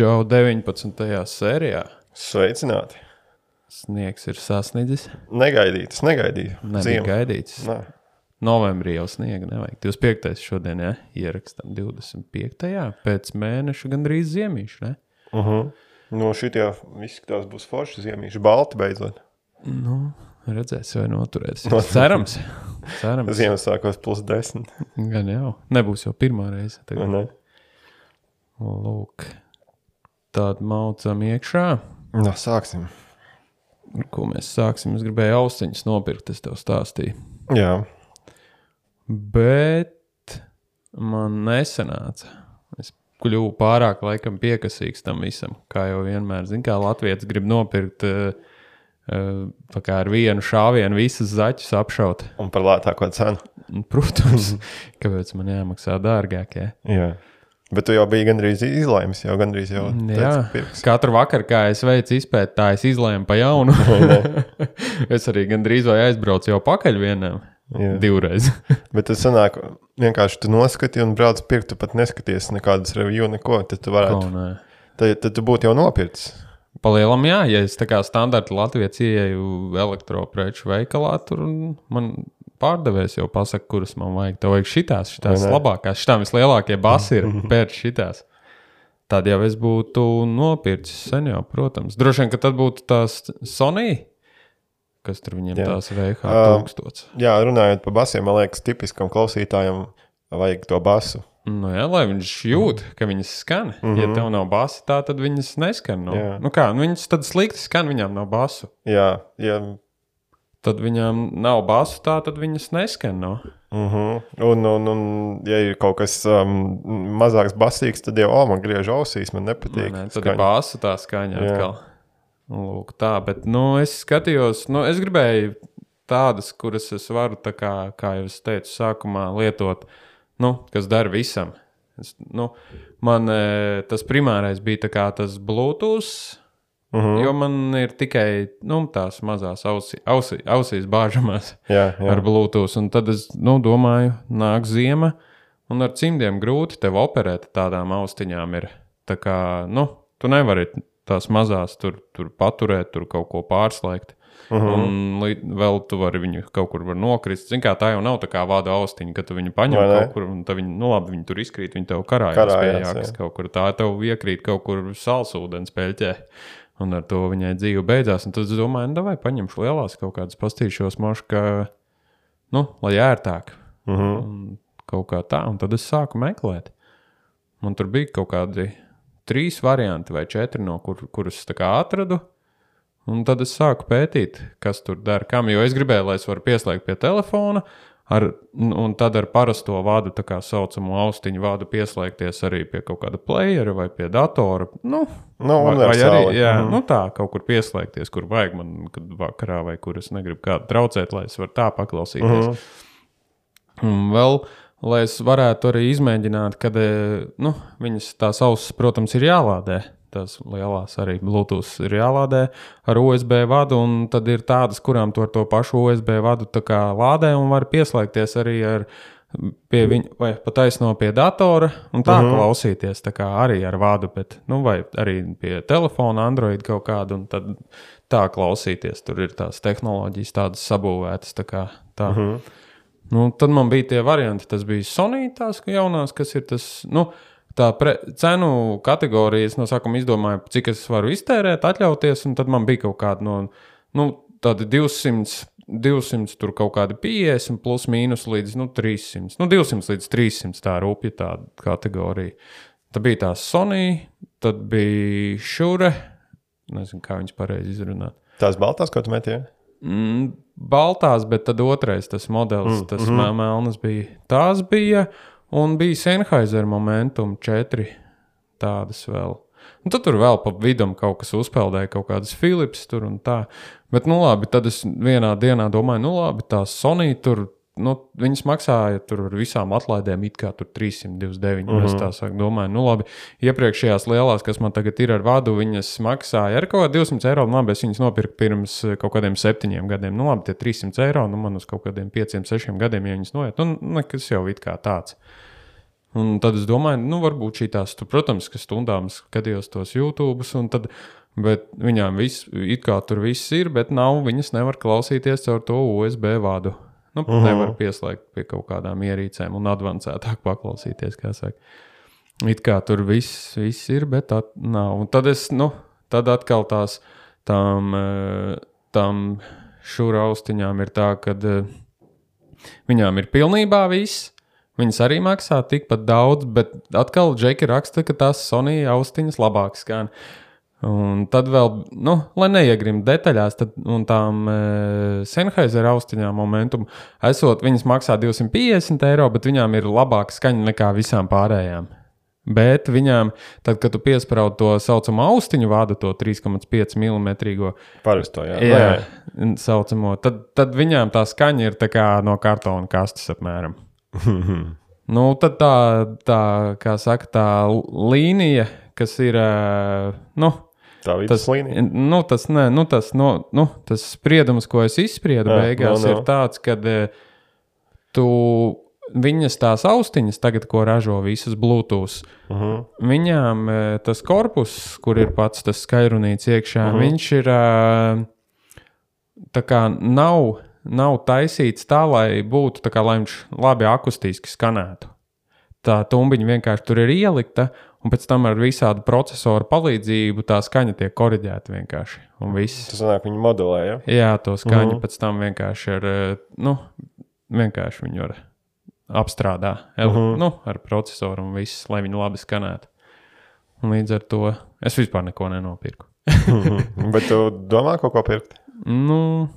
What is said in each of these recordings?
Džo 19. sērijā Sveicināti! sniegs ir sasniedzis. Negaidītas, negaidīju. Nebija gaidīts. Nē. Novembrī jau sniega nevajag. 25. šodien, ja ierakstām 25. pēc mēneša gandrīz ziemīšu. Ne? Uh -huh. No šitie izskatās būs forši ziemīši. Balti beidzot. Nu, redzēs, vai noturēs. Cerams. Cerams. Ziemassvētkos plus desmit. Gan jau. Nebūs jau pirmā reize. Tagad. ne? Lūk. Tādu maucam iekšā. Nu, sāksim. Ar ko mēs sāksim? Es gribēju austiņas nopirkt, es tev stāstīju. Jā. Bet man nesanāca. Es kļuvu pārāk laikam piekasīgs tam visam. Kā jau vienmēr, zinu, kā Latvijas grib nopirkt uh, kā ar vienu šāvienu visas zaķus apšaut. Un par lētāko cenu. Protams, kāpēc man jāmaksā dārgāk? Ja? Jā. Bet tu jau biji gandrīz izlaimes, jau gandrīz jau ka pirks. katru vakaru, kā es veicu izpēti, tā es izlēmu pa jaunu. es arī gandrīz vai aizbraucu jau pakaļ vienam. Jā. Divreiz. Bet tas sanāk, vienkārši tu noskati un brauc pirkt, tu pat neskaties nekādas review, neko. Tad tu varētu, Ko, tad, tad tu būtu jau nopircis. Palielam, jā, ja es tā kā standarta Latvijas ieeju elektropreču veikalā, tur man pārdevējs jau pasaka, kuras man vajag. Tev vajag šitās, šitās labākās, šitām vislielākie basi ir pēc šitās. Tad jau es būtu nopircis sen jau, protams. Droši vien, ka tad būtu tās Sony, kas tur viņiem Jā. tās VH tūkstots. Jā, runājot par basiem, man liekas, tipiskam klausītājam vajag to basu. Nu, jā, lai viņš jūt, ka viņas skan. Mm -hmm. Ja tev nav basi, tā tad viņas neskan. Nu, Jā. nu kā, nu, viņas tad slikti skan, viņām nav basu. Jā, ja, Tad viņām nav basu, tā tad viņas neskan. Nu. uh -huh. un, un, un, ja ir kaut kas um, mazāks basīgs, tad jau oh, man griež ausīs, man nepatīk. Nē, tad ir bāza tā skaņa Jā. atkal. Lūk, tā, bet nu, es skatījos, nu, es gribēju tādas, kuras es varu, kā, kā jau es teicu, sākumā lietot, nu, kas der visam. Es, nu, man e, tas primārais bija tas Bluetooth. Mhm. -huh. Jo man ir tikai nu, tās mazās ausī, ausī, ausīs bāžamās Jā, jā. ar Bluetooth. Un tad es nu, domāju, nāk ziema, un ar cimdiem grūti tev operēt tādām austiņām. Ir. Tā kā nu, tu nevari tās mazās tur, tur paturēt, tur kaut ko pārslēgt. Mhm. -huh. Un vēl tu vari viņu kaut kur nokrist. Zini, kā tā jau nav tā kā vāda austiņa, ka tu viņu paņem kaut kur, un tad viņi, nu labi, viņi tur izkrīt, viņi tev karājās, Karājās, karājās jā. kaut kur. Tā tev iekrīt kaut kur salsūdens peļķē. Un ar to viņai dzīve beidzās. Un tad es domāju, nu, vai paņemšu lielās kaut kādas pastīšos, mošu, ka, nu, lai ērtāk. Uh -huh. Un kaut kā tā, un tad es sāku meklēt. Man tur bija kaut kādi trīs varianti vai četri, no kur, kurus atradu. Un tad es sāku pētīt, kas tur dara, kam. Jo es gribēju, lai es varu pieslēgt pie telefona, ar, un tad ar parasto vādu, tā kā saucamo austiņu vādu, pieslēgties arī pie kaut kāda playera vai pie datora. Nu, Nu, vai, vai arī jā, Mhm. nu, tā kaut kur pieslēgties, kur vajag man, kad vakarā vai kur es negribu kādu traucēt, lai es varu tā paklausīties. Mhm. Un vēl, lai es varētu arī izmēģināt, kad e, nu, viņas tās ausis, protams, ir jālādē. Tās lielās arī Bluetooth ir jālādē ar USB vadu, un tad ir tādas, kurām tu ar to pašu USB vadu lādē un var pieslēgties arī ar pie viņa, vai pat taisno pie datora, un tā uh -huh. klausīties tā kā arī ar vadu, bet, nu, vai arī pie telefona, Android kaut kādu, un tad tā klausīties. Tur ir tās tehnoloģijas tādas sabūvētas, tā kā tā. Uh -huh. Nu, tad man bija tie varianti. Tas bija Sony, tās jaunās, kas ir tas. Nu, Tā pre, cenu kategorijas no sākuma izdomāju, cik es varu iztērēt, atļauties, un tad man bija kaut kāda no nu, tāda 200, 200 tur kaut kāda 50, plus mīnus līdz nu, 300. Nu, 200 līdz 300 tā rūpja tā kategorija. Tad bija tā Sony, tad bija Šure, nezinu, kā viņas pareizi izrunāt. Tās baltās, ko tu metīji? Mm, baltās, bet tad otrais tas modelis, mm, tas mm -hmm. melnas bija. Tās bija, un bija Sennheiser momentum 4 tādas vēl. Un tad tur vēl pa vidam kaut kas uzpeldēja, kaut kādas Philips tur un tā. Bet, nu labi, tad es vienā dienā domāju, nu labi, tā Sony tur. Nu, viņas maksāja tur ar visām atlaidēm, it kā tur 329. Mm -hmm. Es tā sāku domāt, nu labi, iepriekšējās lielās, kas man tagad ir ar vadu, viņas maksāja ar kaut kādiem 200 eiro. Nu, labi, es viņas nopirku pirms eh, kaut kādiem septiņiem gadiem. Nu, labi, tie 300 eiro, nu, man uz kaut kādiem 5, 6 gadiem, ja viņas noiet, nu, nekas jau it kā tāds. Un tad es domāju, nu, varbūt šī tās, tu, protams, ka stundām skatījos tos YouTube, un tad, bet viņām viss, it kā tur viss ir, bet nav, viņas nevar klausīties caur to USB vadu. Nu, uh -huh. Nevar pieslēgt pie kaut kādām ierīcēm un avansētāk paklausīties, kā saka. It kā tur viss, viss ir, bet tā nav. Un tad es, nu, tad atkal tās, tām, eh, tām šūra austiņām ir tā, ka viņām ir pilnībā viss. Viņas arī maksā tikpat daudz, bet atkal Džeki raksta, ka tās Sony austiņas labāk skan. Un tad vēl, nu, lai neiegrimtu detaļās, tad tām e, Sennheiser austiņām momentum esot, viņas maksā 250 eiro, bet viņām ir labāka skaņa nekā visām pārējām. Bet viņām, tad, kad tu piesprādi to saucamo austiņu vādu, to 3,5 mm. Parasto, jā. jā, jā. Saucamo, tad, tad viņām tā skaņa ir tā kā no kartona kastes apmēram. nu, tad tā, tā, kā saka, tā līnija, kas ir, ā, nu, Tā tas, nu, tas, ne, nu, tas, no, nu, tas spriedums, ko es izspriedu Jā, beigās, no, no. ir tāds, ka tu viņas tās austiņas, tagad, ko ražo visas Bluetooth, Uh -huh. viņām e, tas korpus, kur ir pats tas skaļrunīts iekšā, uh Mhm. -huh. viņš ir ā, tā kā nav, nav taisīts tā, lai būtu tā kā, lai viņš labi akustiski skanētu. Tā tumbiņa vienkārši tur ir ielikta, un pēc tam ar visādu procesoru palīdzību tā skaņa tiek korģēta vienkārši. Tas sanāk, viņi modelē, ja? Jā, to skaņu Mhm. pēc tam vienkārši ar, eh, nu, vienkārši viņu var apstrādā ele- Mhm. nu, ar procesoru un viss, lai viņi labi skanētu. Un līdz ar to es vispār neko nenopirku. Mhm. Bet tu domā kaut ko pirkt? Nu,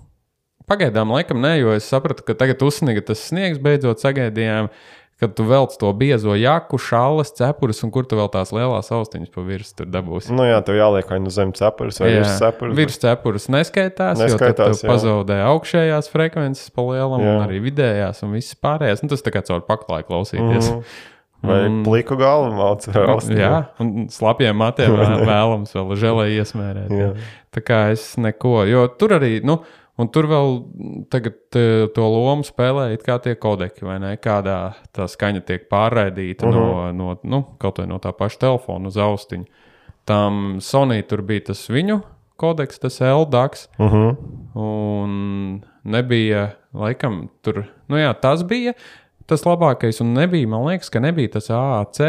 pagaidām, laikam, nē, jo es sapratu, ka tagad uzsniga tas sniegs, beidzot sagaidījām, kad tu velc to biezo jaku, šālas, cepures, un kur tu vēl tās lielās austiņas pa virsmu dabūsi. Nu jā, tev jāliek vai nu zem cepures vai virs cepures. Virs cepures neskaitās, neskaitās jo tu pazaudē augšējās frekvences pa lielam, Jā. un arī vidējās, un viss pārējās. Nu, tas tā kā caur paklāju klausīties. Mhm. Vai Un- pliku galvu austiņām? Jā, un slapjiem matiem vēl- vēlams vēl žēlē iesmērēt. Tā kā es neko, jo tur arī, nu, un tur vēl tagad eh, to lomu spēlē tie kodeki, vai ne? Kādā tā skaņa tiek pārraidīta uh. -huh. no, no, nu, kaut vai no tā paša telefona uz austiņu. Tam Sony tur bija tas viņu kodeks, tas LDAX, Uh -huh. un nebija, laikam, tur, nu jā, tas bija. Tas labākais, un nebija, man liekas, ka nebija tas AAC,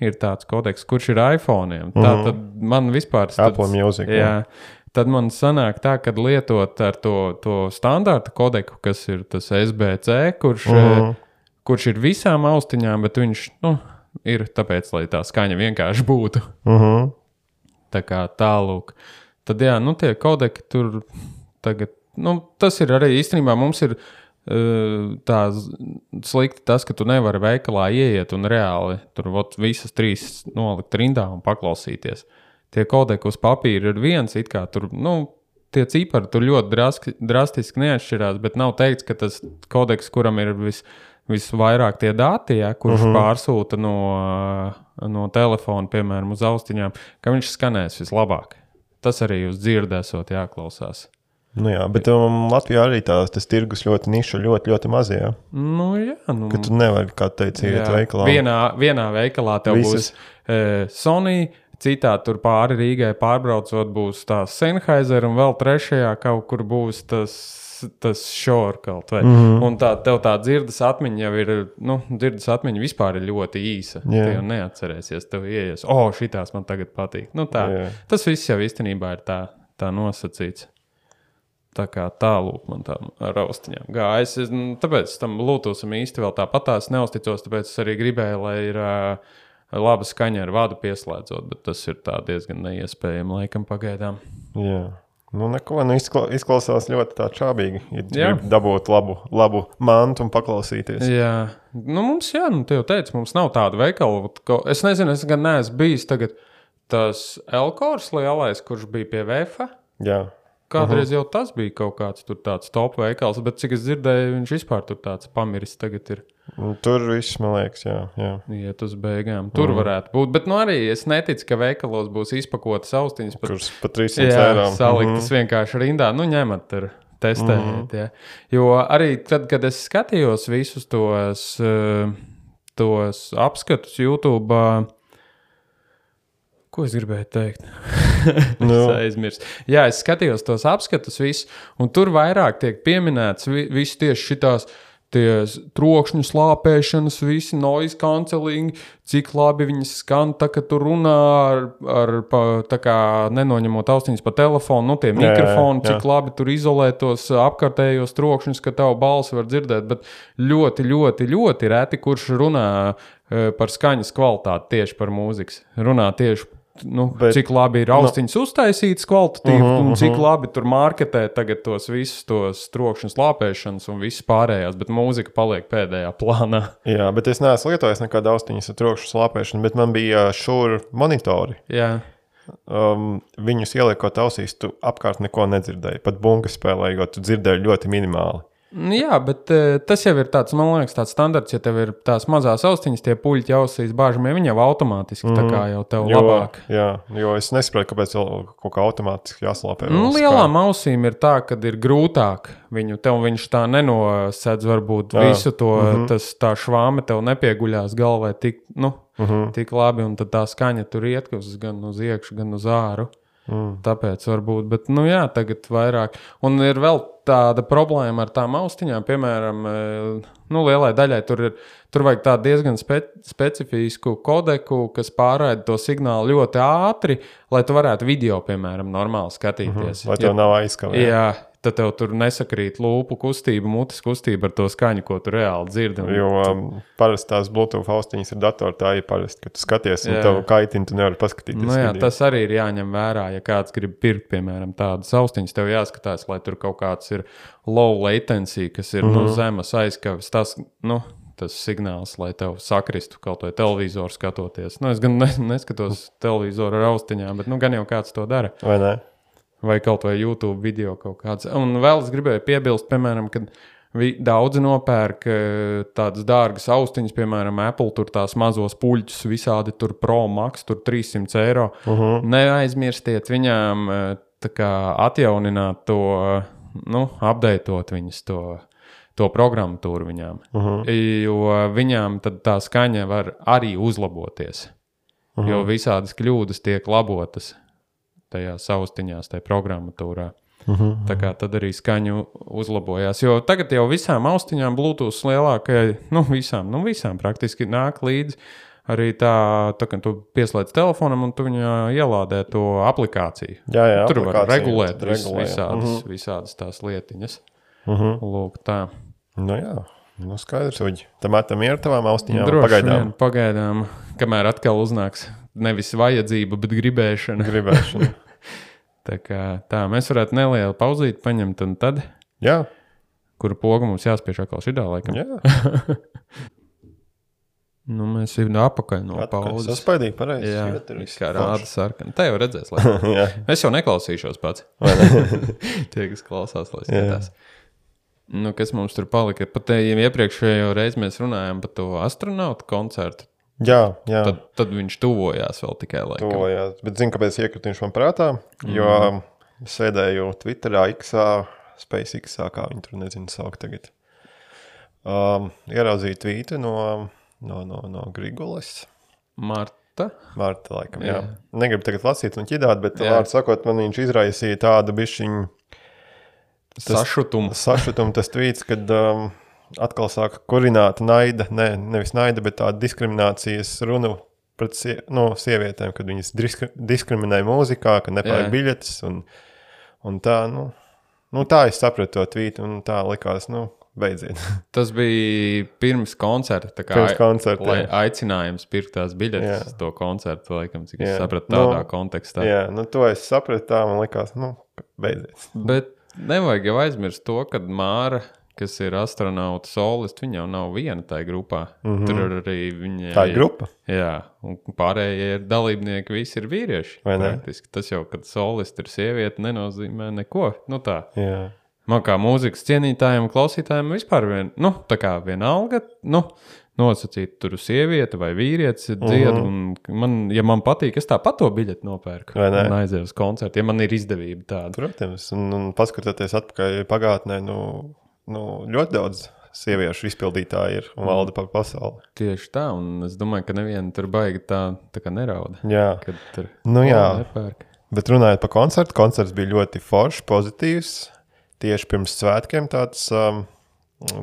ir tāds kodeks, kurš ir iPhone. Tā Mhm. tad man vispār Apple Music, jā. Jā, tad man sanāk tā, ka lietot ar to, to standarta kodeku, kas ir tas SBC, kurš, Mhm. uh, kurš ir visām austiņām, bet viņš nu, ir tāpēc, lai tā skaņa vienkārši būtu. Uh -huh. Tā kā tālāk. Tad, jā, nu, tie kodeki tur tagad, nu, tas ir arī īstenībā mums ir. uh, Tā slikti tas, ka tu nevari veikalā ieiet un reāli tur vot, visas trīs nolikt rindā un paklausīties. Tie kodeki uz papīra ir viens, it kā tur, nu, tie cipari tur ļoti draski, drastiski neatšķirās, bet nav teikts, ka tas kodeks, kuram ir vis, visvairāk tie dati, ja, kurš uh -huh. pārsūta no, no telefona, piemēram, uz austiņām, ka viņš skanēs vislabāk. Tas arī jūs dzirdēsot, jāklausās. Nu jā, bet um, Latvijā arī tās, tas tirgus ļoti niša, ļoti, ļoti maz. Jā. Nu, jā, nu, Ka tu nevari, kā teici, iet veikalā. Vienā, vienā veikalā tev Visas. būs e, Sony, citā tur pāri Rīgai pārbraucot būs tā Sennheiser, un vēl trešajā kaut kur būs tas. Tas šādi kaut vai. Mm. -hmm. Un tā, tev tā dzirdes atmiņa jau ir, nu, dzirdes atmiņa vispār ir ļoti īsa. Jā. Tu jau neatcerēsies, tev ieies, o, oh, šitās man tagad patīk. Nu, tā, Jā. tas viss jau īstenībā ir tā, tā nosacīts. Tā kā tālāk man tā ar austiņām gājas. Es, nu, tāpēc tam Bluetootham īsti vēl tāpatās neusticos. Tāpēc es arī gribēju, lai ir uh, laba skaņa ar vadu pieslēdzot, bet tas ir tā diezgan neiespējami laikam pagaidām. Jā. Nu, neko, nu, izkla- izklausās ļoti tā čābīgi. Ja gribi dabūt labu, labu mantu un paklausīties. Jā, nu, mums, jā, nu, te jau teicu, mums nav tāda veikala. ko- Es nezinu, es gan neesmu bijis tagad tas Elkors lielais, kurš bija pie VF. Jā. Kādreiz -huh. jau tas bija kaut kāds tur tāds top veikals, bet cik es dzirdēju, viņš vispār tur tāds pamiris tagad ir. Un Tur viss, man liekas, jā. jā. Iet uz beigām. Tur mm. varētu būt. Bet nu, arī es neticu, ka veikalos būs izpakotas austiņas. Pat, Kurš pat 300 jā, eiro. saliktas mm vienkārši rindā. Nu, ņemat tur, testējiet. Mm -hmm. Jo arī tad, kad es skatījos visus tos, eh, tos apskatus YouTube. Ko es gribēju teikt? Nu. es aizmirsu. Jā, es skatījos tos apskatus, visu, un tur vairāk tiek pieminēts vi- viss tieši šitās. Tie trokšņu slāpēšanas, visi noise cancelling, cik labi viņi skan, tā, kad tu runā ar, ar pa, tā kā nenoņemot austiņas pa telefonu, nu, tie jā, mikrofoni, jā. cik labi tur izolē tos apkārtējos trokšņus, ka tavu balsi var dzirdēt. Bet ļoti, ļoti, ļoti reti, kurš runā eh, par skaņas kvalitāti tieši par mūzikas. Runā tieši. Nu, Bet- cik labi ir austiņas no. uztaisītas, kvalitatīvi, uh Mhm, -huh, un cik mhm. labi tur marketē tagad tos visus tos trokšņus, lāpēšanas un viss pārējās, bet mūzika paliek pēdējā plānā. Jā, bet es neesmu lietojis nekādu austiņas ar trokšņu slāpēšanu, bet man bija šūra monitori. Jā, Um, viņus ieliekot ausīs, tu apkārt neko nedzirdēji. Pat bunga spēlējot, tu dzirdēji ļoti minimāli. Nu Jā, bet eh, tas jau ir tāds, man liekas, tāds standarts, ja tev ir tās mazās austiņas, tie puļķi ausīs bāžamie, viņi jau automātiski tā kā jau tev Jo, labāk. jā, jo es nesaprotu, kāpēc kaut kā automātiski jāslāpē. Nu, lielām ausīm ir tā, ka ir grūtāk viņu. Tev viņš tā nenosedz, varbūt Jā. visu to, mm -hmm. tas, tā švāme tev nepieguļās galvā tik, nu, mm Mhm. -hmm. tik labi, un tad tā skaņa tur iet uz, gan uz iekšā, gan uz āru. Mm. Tāpēc varbūt, bet, nu, jā, tagad vairāk. Un ir vēl tāda problēma ar tām austiņām, piemēram, eh, nu, lielai daļai tur ir. Tur vajag tādu diezgan spe specifisku kodeku, kas pārraida to signālu ļoti ātri, lai tu varētu video, piemēram, normāli skatīties. Lai tev nav aizskavējis. Jā, tad tev tur nesakrīt lūpu kustība, mutes kustība ar to skaņu, ko tu reāli dzirdi. un Jo um, parasti tās Bluetooth austiņas ir datorā, tā ir parasti, ka tu skaties, un Jā. tev kaitina, tu nevari paskatīties. Nu, jā, video. tas arī ir jāņem vērā. Ja kāds grib pirkt, piemēram, tādas austiņas, tev jāskatās, lai tur kaut kāds ir low latency, kas ir mm -hmm. no zemes aizkavis. Tas, nu, tas signāls, lai tev sakristu kaut vai televizoru skatoties. Nu, es gan ne, neskatos televizoru ar austiņām, bet nu, gan jau kāds to dara. Vai ne? Vai kaut vai YouTube video kaut kāds. Un vēl es gribēju piebilst, piemēram, kad daudzi nopērk eh, tādas dārgas austiņas, piemēram, Apple tur tās mazos puļķus, visādi tur Pro Max, tur 300 eiro. Uh -huh. Neaizmirstiet viņām tā kā atjaunināt to, eh, nu, apdeitot viņas to. To programmatūru viņām. Uh -huh. Jo viņām tā skaņa var arī uzlaboties. Uh -huh. Jo visādas kļūdas tiek labotas tajā austiņās, tajā programmatūrā. Uh -huh. Tā kā tad arī skaņu uzlabojās. Jo tagad jau visām austiņām, Bluetooth lielākajai, nu visām, nu visām praktiski nāk līdzi. Arī tā, tā ka tu pieslēdz telefonam un tu viņā ielādē to aplikāciju. Jā, jā, Tur var regulēt vis, visādas, Mhm. uh -huh. visādas tās lietiņas. Uh -huh. Lūk, tā. Nu, jā, nu, skaidrs, uģi. Tam ir tavām austiņām. Droši Pagaidām. vien, pagaidām, kamēr atkal uznāks nevis vajadzība, bet gribēšana. Gribēšana. Tā kā tā, mēs varētu nelielu pauzīti paņemt, un tad, jā, kuru pogu mums jāspiež atkal šitā laikam. jā. Nu, mēs jau apakaļ no pauzes. Saspaidīgi, pareizi. Jā, Tur viss kā rāda sarkana. Tā jau redzēs. Jā, Es jau neklausīšos pats. Tie, kas klausās, lai skatās. Nu, kas mums tur palika? Pat jau iepriekšējo reizi mēs runājām par to astronautu koncertu. Jā. jā. Tad, tad viņš tuvojās vēl tikai laikam. Tuvojās. Bet zinu, kāpēc iekrita viņš man prātā. Jo mm. sēdēju Twitterā, Xā, SpaceX, kā viņi tur nezinu, sauc tagad. Um, ieraudzīju tvītu no, no, no, no Grigulas. Marta. Marta, laikam, jā. Jā. Negribu tagad lasīt un ķidāt, bet, Jā. vārdu sakot, man viņš izraisīja tādu bišķiņu Tas... Sašutumu. sašutumu, tas tvīts, kad um, atkal sāk kurināt naida, ne, nevis naida, bet tāda diskriminācijas runu pret sie, no, sievietēm, kad viņas diskri, diskriminē mūzikā, ka nepērk biļetes. Un, un tā, nu, nu, tā es sapratu to tvītu, un tā likās, nu, beidziet. Tas bija pirms koncerta. kā Pirms koncerta, Lai jā. aicinājums pirkt tās biļetes Jā. uz to koncertu, laikam, cik es Jā. sapratu tādā Nu, kontekstā. Jā, nu, to es sapratu, tā man likās, nu, beidziet. Bet nevajag jau aizmirst to, ka Māra, kas ir astronauts solists, viņa jau nav viena tajā grupā. Mm -hmm. Tur arī viņa. Mhm. Tā ir grupa. Jā, un pārējie ir dalībnieki, visi ir vīrieši. Vai ne? Praktiski. Tas jau, kad solists ir sieviete, nenozīmē neko. Nu, tā. Jā. Man kā mūzikas cienītājiem, klausītājiem vispār vien, nu, tā kā vienalga, nu, nosacīt tur sieviete vai vīrietis dzied. Uh -huh. Man, ja man patīk, es tāpat to biļeti nopērku. Un aizēju uz koncertu, ja man ir izdevība tāda. Protams, un, un paskatoties atpakaļ pagātnē, nu, nu, ļoti daudz sieviešu izpildītāji ir un valda par pasauli. Tieši tā, un es domāju, ka neviena tur baigi tā, tā kā nerauda. Jā, Kad tur Nu jā. nepērk. bet runājot par koncertu, koncerts bija ļoti foršs, pozitīvs. Tieši pirms svētkiem tāds, um,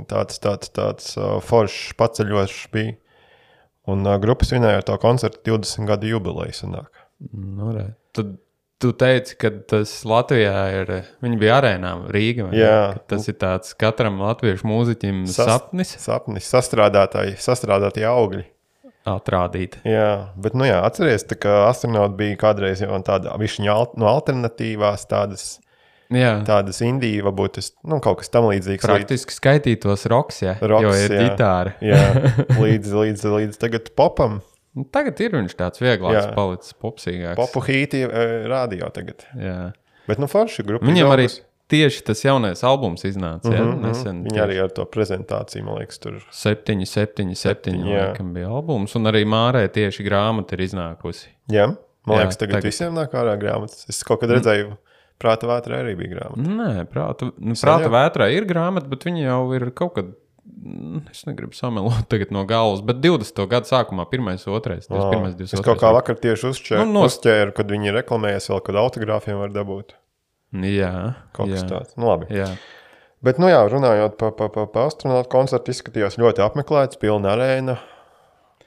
tāds, tāds, tāds uh, foršs, paceļošs bija. Un uh, grupas vinēja to koncertu 20 gadu jubileju. sanāk. Nu, re. Tad tu teici, ka tas Latvijā ir. Viņi bija arēnā Rīgā. ne? Jā. Ka Tas ir tāds katram latviešu mūziķim Sas- sapnis Sapnis, sastrādātāji, sastrādātie augļi. atrādīt. Jā, bet, nu jā, atcerieties, ka astronauti bija kādreiz jau tāda višķiņa al no alternatīvās, tādas, Jā, tādas indijas, varbūt tas, nu, kaut kas tam līdzīgs. līdz- praktiski skaitītos roks, ja, Roks, jo ir jā. ģitāra. Jā, līdz, līdz, līdz tagad popam. Nu, Tagad ir viņš tāds vieglāks, Jā. palicis popsīgāks. Popu hīti e, rādio tagad. Jā. Bet, nu, forši grupa. Viņam arī tieši tas jaunais albums iznāca. Ja? Mhm, Nesen, Viņi arī ar to prezentāciju, man liekas, tur. 7, 7, 7. jā. Laikam bija albums, un arī Mārē tieši grāmata ir iznākusi. Jā, man Jā, liekas, tagad, tagad. visiem nāk ārā grāmatas. Es kaut kad redzēju, prāta vētrā arī bija grāmata. Nē, prāta, nu, prāta vētrā ir grāmata, bet viņa jau ir kaut kad. Mm, Es negribu samelot no galvas, bet 20. gada sākumā, 1, 2, 3, 1, 2, Es kaut kā vakar tieši uzķēru, Nu, nos- uzķēru kad viņi reklamējas vēl, kad autogrāfiem var dabūt. Jā, Kaut kas jā, tāds. Nu, labi. jā. Bet, nu jā, runājot par pa, pa, pa astronautu koncertu, izskatījās ļoti apmeklēts, pilna arēna.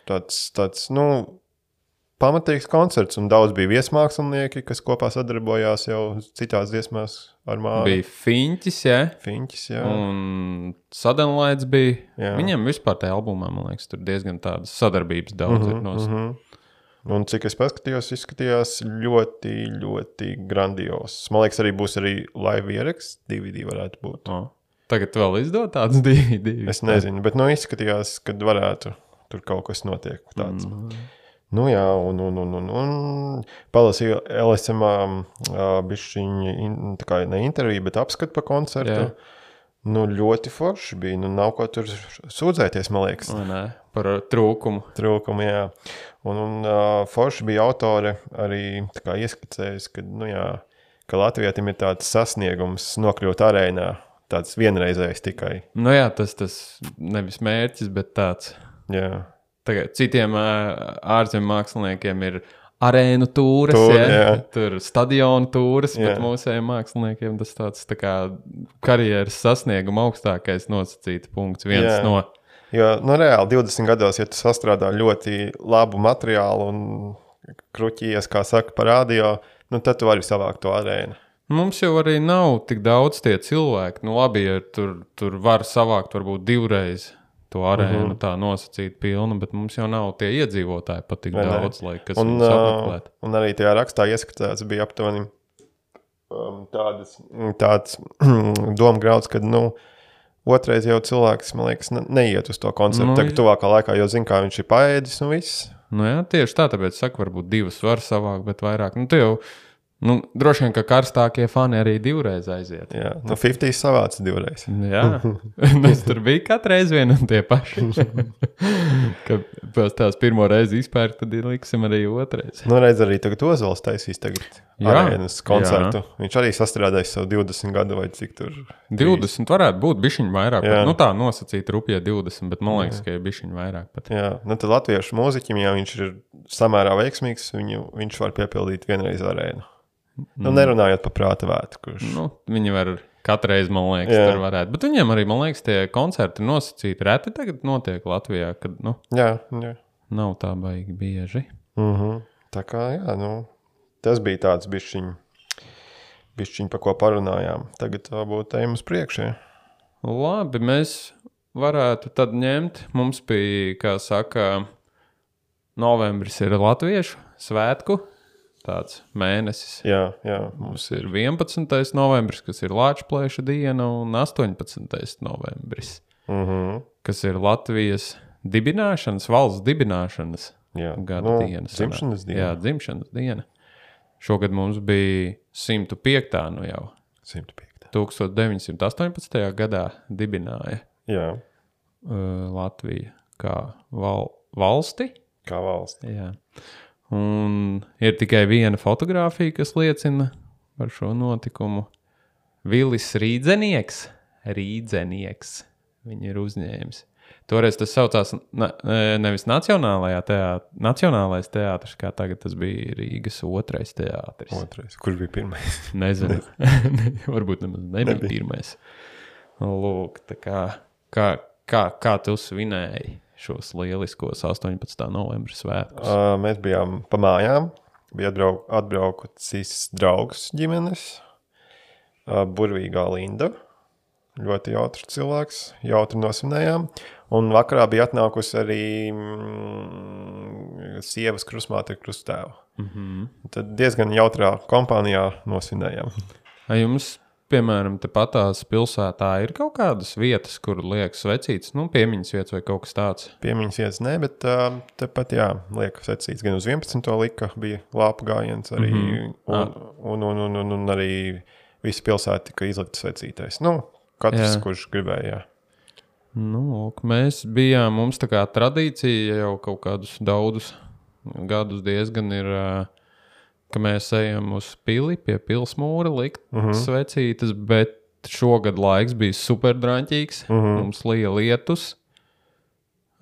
Tāds, tāds, nu, pamatīgs koncerts, un daudz bija viesmākslinieki, kas kopā sadarbojās jau citās dziesmās ar māju. Bija Finčs, jā. Fiņķis, jā. Un Sadenlaits bija. Jā. Viņam vispār tajā albumā, man liekas, tur diezgan tādas sadarbības daudz ir nos. Mm -hmm. Un cik es paskatījos, izskatījās ļoti, ļoti grandios. Man liekas, arī būs arī live ieraksts, DVD varētu būt. O, Tagad vēl izdod tādas divi. Es nezinu, bet nu, izskatījās, ka varētu tur kaut kas notiek. Tāds. Mm. Nu, jā, un, un, un, un, un palasīju LSM bišķiņu, tā kā ne interviju, bet apskatu par koncertu. Jā. Nu, ļoti forši bija. Nu, nav ko tur sūdzēties, man liekas. Vai ne? Par uh, trūkumu. trūkumi. Jā. Un, un uh, Forša bija autore arī ieskicējusi, ka, nu, jā, ka Latvijam ir tāds sasniegums nokļūt arēnā, tāds vienreizējs tikai. Nu jā, tas, tas nevis mērķis, bet tāds. Jā, Tagad citiem ārzemju māksliniekiem ir arēnu tūres, Tūri, ja? jā. tur stadionu tūres, Jā. bet mūsējiem māksliniekiem tas tāds tā kā karjeras sasnieguma augstākais nosacīts punkts. Viens Jā. no Jo, nu, reāli 20 gados, ja tu sastrādā ļoti labu materiālu un kruķies, kā saka, par radio, nu, tad tu vari savākt to arēnu. Mums jau arī nav tik daudz tie cilvēki. Nu, labi, ja tur, tur var savākt varbūt divreiz to arēnu, mm -hmm. tā nosacīt pilnu, bet mums jau nav tie iedzīvotāji pat tik ne? daudz, lai kas Un, uh, apmeklētu. un arī tajā rakstā ieskatās, bija aptuveni um, tādas, tāds doma grauds, ka nu, otrais jau cilvēks, man liekas, ne, neiet uz to koncertu. Nu, Tagad, tuvākā laikā, jo zina, kā viņš ir paēdis un viss. Nu, jā, tieši tā, tāpēc saku, varbūt divas var savākt, bet vairāk. Nu, tu jau, nu, droši vien, ka karstākie fani arī divreiz aiziet. Jā, nu, 50 savāds divreiz. Jā, tas tur bija katru reizi vien un tie paši. Kad pēc tās pirmo reizi izpērk, tad liksim arī otrais. Nu, redz, arī tagad Ozols taisīs tagad Jā, arēnas koncertu. Viņš arī sastrādājis savu 20 gadu vai cik tur. 20 varētu būt bišķiņi vairāk. Jā. Pat, nu, tā nosacīt rupjie 20, bet man liekas, ka ir bišķiņi vairāk. Pat. Jā, nu tad latviešu mūziķim, ja viņš ir samērā veiksmīgs, viņu, viņš var piepildīt vienreiz arēnu. Nu, nerunājot par prāta vētu, kurš. Nu, viņi var katru reizi, man liekas, Jā. tur varētu. Bet viņiem arī, man liekas, tie koncerti nosacīti reti tagad notiek Latvijā, kad nu, Jā, jā. nav tā baigi bieži. Mm -hmm. Tā kā, jā, nu, tas bija tāds bišķiņ, bišķiņ, par ko parunājām. Tagad varbūt ejam uz priekšu. Ja? Labi, mēs varētu tad ņemt. Mums bija, kā saka, novembris ir latviešu svētku. Tāds mēnesis. Jā, jā. Mums ir 11. novembris, kas ir Latvijas diena, un 18. novembris, Mm -hmm. kas ir Latvijas dibināšanas, valsts dibināšanas jā. gada nu, diena. Dzimšanas diena. Jā, dzimšanas diena. Šogad mums bija 105. nu jau. 105. 1918. gadā dibināja Jā, uh, Latviju kā val valsti. kā valsts. Jā. Un ir tikai viena fotografija, kas liecina par šo notikumu. Vilis Rīdzenieks. Rīdzenieks. viņi ir uzņēmis. Toreiz tas saucās na, e, nevis Nacionālajā teātrī, Nacionālais teātris, kā tagad tas bija Rīgas otrais teātris. Otrais. Kurš bija pirmais? Nezinu. Varbūt nemaz nebija Nebija. pirmais. Lūk, tā kā, kā, kā, kā tu svinēji šos lieliskos 18. novembra svētkus? Uh, mēs bijām pa mājām. Bija atbrauk, atbraukusis draugs ģimenes, uh, burvīgā Linda. Ļoti jautrs cilvēks, jautri nosvinējām. Un vakarā bija atnākusi arī mm, sievas krustmāte ar krustēvu. Mm -hmm. Tad diezgan jautrā kompānijā nosvinējām. Vai jums, piemēram, tepatās pilsētā ir kaut kādas vietas, kur liekas vecītas, nu, piemiņas vietas vai kaut kas tāds? Piemiņas vietas nē, bet uh, tepat, jā, liekas, secīts. Gan uz 11. lika bija lāpu gājiens, arī, mm -hmm. un, un, un, un, un, un arī visa pilsēta tika izlikta secītais. Nu, katrs, Jā. kurš gribēja. Jā. Nu, lūk, mēs bijām, mums tā kā tradīcija jau kaut kādus daudzus gadus diezgan ir, ā, ka mēs ejam uz pili pie pilsmūra likt uh -huh. svecītas, bet šogad laiks bija super drāmīgs. Uh -huh. Mums lija lietus.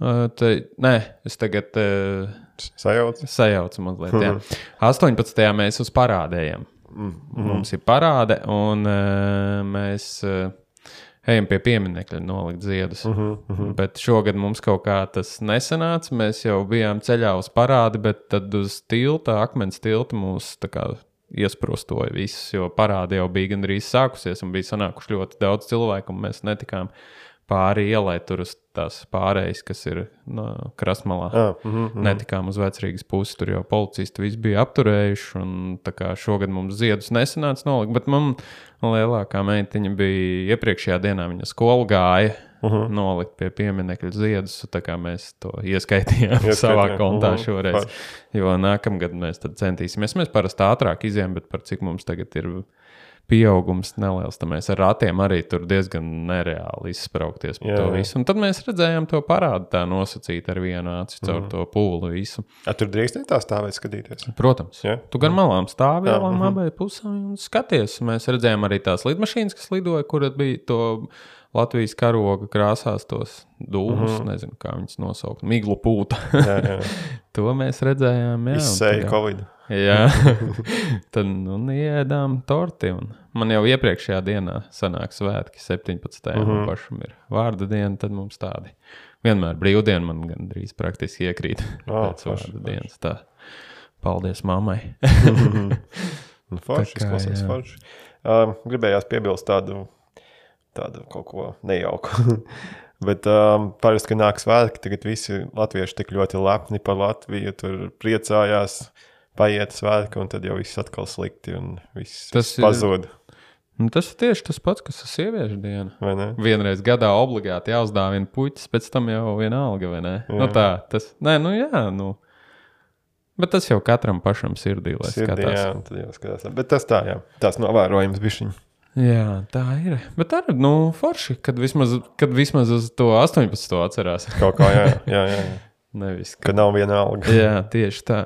Ā, Te, nē, es tagad uh, Sajauts. sajaucu mazliet. Jā. 18. mēs uz parādējam. Mm -hmm. Mums ir parāde, un uh, mēs uh, ejam pie pieminiekļa nolikt ziedus. Mm -hmm. Bet šogad mums kaut kā tas nesanāca. Mēs jau bijām ceļā uz parādi, bet tad uz tilta, akmens tilta mūs kā iesprostoja visus, jo parādi jau bija gandrīz sākusies un bija sanākuši ļoti daudz cilvēku, un mēs netikām pāri ielai tur uz tās pārējas, kas ir no krastmalā. Ah, mhm, mhm. Netikām uz vecrīgas pusi, tur jau policisti viss bija apturējuši. un Šogad mums ziedus nesanāca nolikt, bet man lielākā meitiņa bija iepriekšējā dienā, viņa skolu gāja. Uh -huh. Nolikt pie pieminiekļa ziedus, tā kā mēs to ieskaitījām Ieskaitījām, savā kontā uh -huh, šoreiz. Jo nākamgad mēs tad centīsimies. Mēs parasti ātrāk izjām, bet par cik mums tagad ir pieaugums neliels, tad mēs ar ratiem arī tur diezgan nereāli izspraukties par Jā, to visu. Un tad mēs redzējām to parādu tā nosacīt ar vienu aci caur to pūli visu. A, tur drīkstēja tā stāvēt, skatīties. Protams, Jā. tu gan malām stāvi Jā, jau mhm. abai pusēm un skaties. Mēs redzējām arī tās lidmašīnas, kas lidoja, kur bija to Latvijas karoga krāsās, tos dūmus, Mhm. nezinu, kā viņas nosaukt, miglu pūta. Jā, jā. to mēs redzējām. Jā, Izsēja Covid. Jā, tad nu, iedām torti. Man jau iepriekšējā dienā sanāk svētki, 17. Mm Mhm. -hmm. pašam ir vārda diena, tad mums tādi. Vienmēr brīvdiena man gandrīz praktiski iekrīt Ā, pēc forši, vārda dienas. Tā. Paldies mammai. Nu, Forši, kā, jā. forši. Um, gribējās piebilst tādu, tādu kaut ko nejauku. Bet um, parasti, kad nāk svētki, tagad visi latvieši tik ļoti lepni par Latviju, tur priecājās, paiet svētki, un tad jau viss atkal slikti un viss Tas ir- pazūd. Nu, tas ir tieši tas pats, kas ir sieviešu diena. Vienreiz gadā obligāti jāuzdāvina puķis, pēc tam jau vienalga, vai ne? Jā. Nu, Jā. tā, tas, nē, nu jā, nu. Bet tas jau katram pašam sirdī, lai Sirdī, skatās. jā, tad jau skatās. Bet tas tā, jā, tās novērojams bišķiņi. Jā, tā ir. Bet arī, nu, forši, kad vismaz, kad vismaz uz to 18. atcerās. Kaut kā, jā, jā, jā. jā. Nevis, ka. Kad nav viena alga. Jā, tieši tā.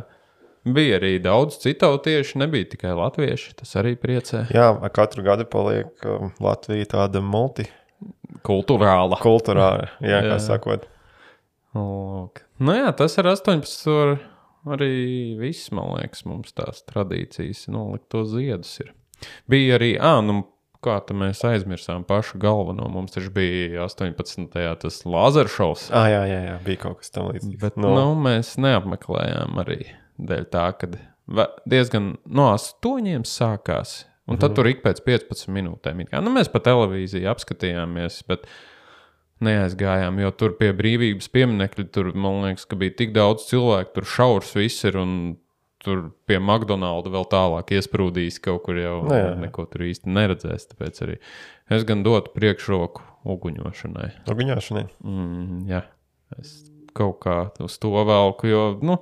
Bija arī daudz citu tieši, nebija tikai latvieši. Tas arī priecē. Jā, katru gadu paliek um, Latvija tāda multikulturāla, Kultūrāla. jā, kā Jā. sakot. Lūk. Nu jā, tas ir 18. Ar arī viss, man liekas, mums tās tradīcijas nolikt to ziedus. Ir. Bija arī, ah, nu, kā tā mēs aizmirsām pašu galveno. Mums taču bija 18. tas Lāzera šovs. Ah, jā, jā, jā, bija kaut kas tamlīdzīgs. Bet nu. Nu, mēs neapmeklējām arī dēļ tā, ka diezgan no astoņiem sākās. Un tad tur ik pēc 15 minūtēm. nu, mēs pa televīziju apskatījāmies, bet neaizgājām, jo tur pie brīvības pieminiekļa tur, man liekas, ka bija tik daudz cilvēku, tur šaurs viss ir. un Tur pie McDonald's vēl tālāk iesprūdīs kaut kur jau Nu jā. neko tur īsti neredzēs. Tāpēc arī es gan dotu priekšroku uguņošanai. Uguņošanai. Mm, jā, es kaut kā uz to velku, jo, nu,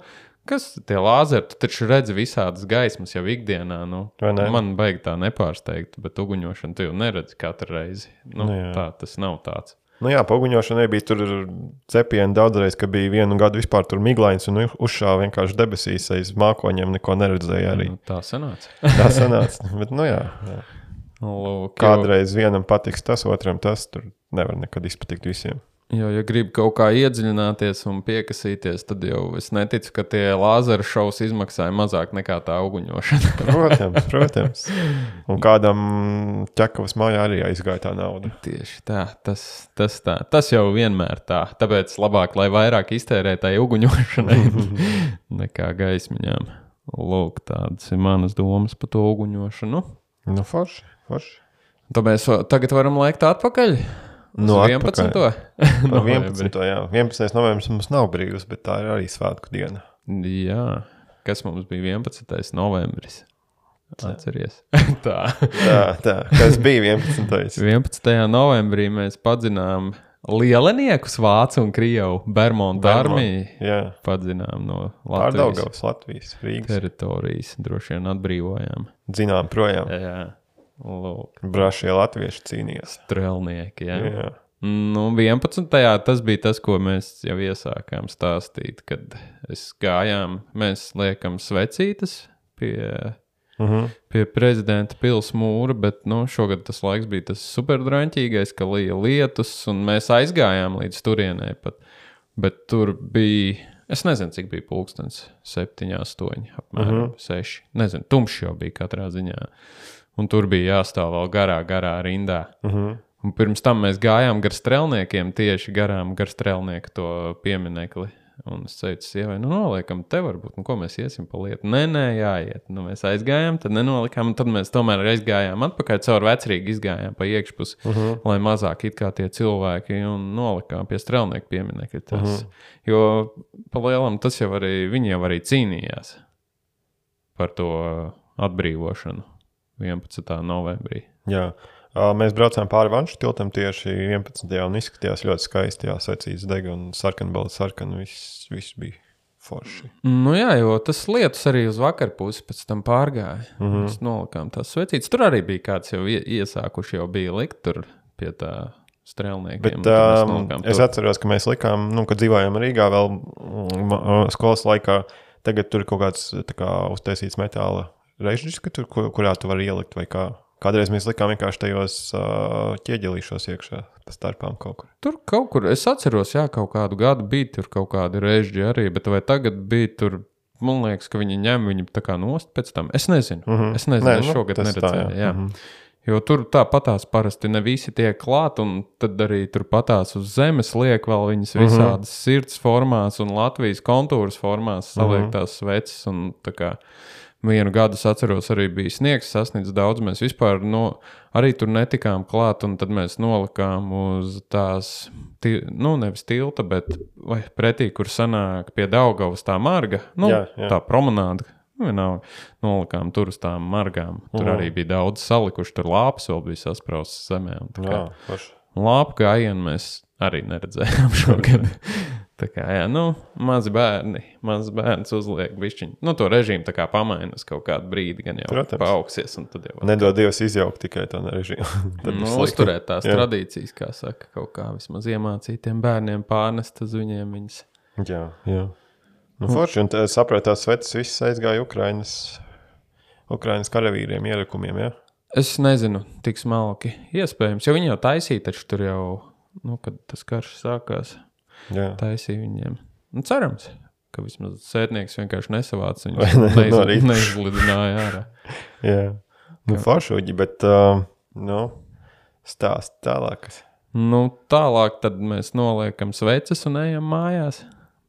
kas tie lāzeri, tu taču redzi visādas gaismas jau ikdienā. Nu, man baigi tā nepārsteigt, bet uguņošanu tu jau neredzi katru reizi. Nu, Nu tā tas nav tāds. Nu jā, pa uguņošanai bija tur cepieni daudzreiz, ka bija vienu gadu vispār tur miglains un uzšāva vienkārši debesīs aiz mākoņiem, neko neredzēja arī. Nu, tā sanāca. Tā sanāca. Bet, nu jā, jā. Lūk, kādreiz vienam patiks tas, otram tas. Tur nevar nekad izpatikt visiem. Jo, ja gribi kaut kā iedziļināties un piekasīties, tad jau es neticu, ka tie lāzera šovs izmaksāja mazāk nekā tā uguņošana. Protams, protams. Un kādam ķekavas mājā arī aizgāja tā nauda. Tieši tā, tas, tas, tā. tas jau vienmēr tā. Tāpēc labāk, lai vairāk iztērē tai uguņošanai nekā gaismiņām. Lūk, tādas ir manas domas par to uguņošanu. Nu, forši, forši. Va- tagad varam lēkt atpakaļ. Atpakaļ. 11. No novembri. 11. Jā. 11. novembris mums nav brīvs, bet tā ir arī svētku diena. Jā, kas mums bija 11. novembris? Atceries. tā. Tā, tā. Kas bija 11. 11. novembrī mēs padzinām lieleniekus Vācu un Krievu Bermudu armiju. Jā, Padzinām no Latvijas pārdaugavas Latvijas, Rīgas. teritorijas, droši vien atbrīvojām. Zinām, projām. Jā, lūk, Brašie latvieši cīnījās. strēlnieki. Jā. Jā. Nu, 11. tas bija tas, ko mēs jau iesākām stāstīt, kad es gājām, mēs liekam svecītas pie, Uh -huh. pie prezidenta pilsētas mūra, bet nu, šogad tas laiks bija tas superdraņķīgais, ka lija lietus, un mēs aizgājām līdz turienei pat. Bet tur bija, es nezinu, cik bija pulkstenis, 7, 8, apmēram uh -huh. 6. Nezinu, tumšs jau bija katrā ziņā. Un tur bija jāstāv vēl garā, garā rindā. Uh -huh. Un pirms tam mēs gājām gar strēlniekiem, tieši garām gar strēlnieku to pieminekli. Un es teicu, sievai, nu, noliekam, te varbūt, nu, ko mēs iesim pa lietu. Nē, nē, jāiet. Nu, mēs aizgājām, tad nenolikām, un tad mēs tomēr aizgājām atpakaļ caur vecrīgi, izgājām pa iekšpusi, uh -huh. lai mazāk it kā tie cilvēki, un nolikām pie strēlnieku pieminekļa. Tas. Uh -huh. Jo pa lielam tas jau arī, viņi jau arī cīnījās par to atbrīvošanu 11. novembrī. Jā. Mēs braucām pāri Vanšu tiltam tieši 11. un izskatījās ļoti skaisti. Jā, secīts dega un sarkanbalta sarkana. Viss, viss bija forši. Nu, jā, jo tas lietus arī uz vakaru pusi pēc tam pārgāja. Mm -hmm. Mēs nolikām tās svecītas. Tur arī bija kāds jau ie- iesākuši, jau bija likt tur pie tā strēlnieka. Bet um, es atceros, ka mēs likām, nu, kad dzīvojām Rīgā vēl mm, skolas laikā. Tagad tur ir kaut kāds tā kā, uztaisīts metāla režģis, tur, kur- kurā tu vari ielikt vai kā. Kādreiz mēs likām vienkārši tajos uh, ķieģelīšos iekšā, pa starpām kaut kur. Tur kaut kur, es atceros, jā, kaut kādu gadu bija tur kaut kādi režģi arī, bet vai tagad bija tur. Man liekas, ka viņi ņem viņu tā kā nost pēc tam. Es nezinu. Mm -hmm. Es nezinu, Nē, es nu, šogad tā, neredzēju. jā. jā. Mhm. Jo tur tāpatās parasti ne visi tiek klāt, un tad arī tur patās uz zemes liek vēl viņas Mhm. visādas sirds formās un Latvijas kontūras formās saliktās sveces. un tā kā Vienu gadu atceros, arī bija sniegs, sasniedz daudz. Mēs vispār no, arī tur netikām klāt, un tad mēs nolikām uz tās, nu, nevis tilta, bet pretī, kur sanāk pie Daugavas tā marga, nu, Jā, jā. tā promenāde. Nu, vienalga, nolikām tur uz tām margām. Tur Mhm. arī bija daudz salikuši, tur lāpas vēl bija saspraustas zemē. Lāpu gājienu mēs arī neredzējām šogad. Tā kā, jā, nu, mazi bērni, mazs bērns uzliek bišķiņu. Nu, to režīmu tā kā pamaina uz kaut kādu brīdi, gan jau Protams. paaugsies, jau Nedod Dievs izjaukt tikai to režīmu. Nu, uzturēt tās Jā. tradīcijas, kā saka, kaut kā vismaz iemācīt tiem bērniem pārnest uz viņiem viņas. Jā, jā. Nu, forši, un tā, es saprotu, tās sveces visas aizgāja Ukrainas, Ukrainas karavīriem, ielikumiem. Ja? Es nezinu, tik smalki. Iespējams, jo viņi jau taisīja, taču tur jau, nu, kad tas karš sākās, Jā. taisīja viņiem. Nu, cerams, ka vismaz sētnieks vienkārši nesavāca Vai ne? viņus. No. Neizlidināja ārā. Jā. Nu, forši, Uģi, bet uh, nu, stāst tālāk. Nu, tālāk tad mēs noliekam sveces un ejam mājās,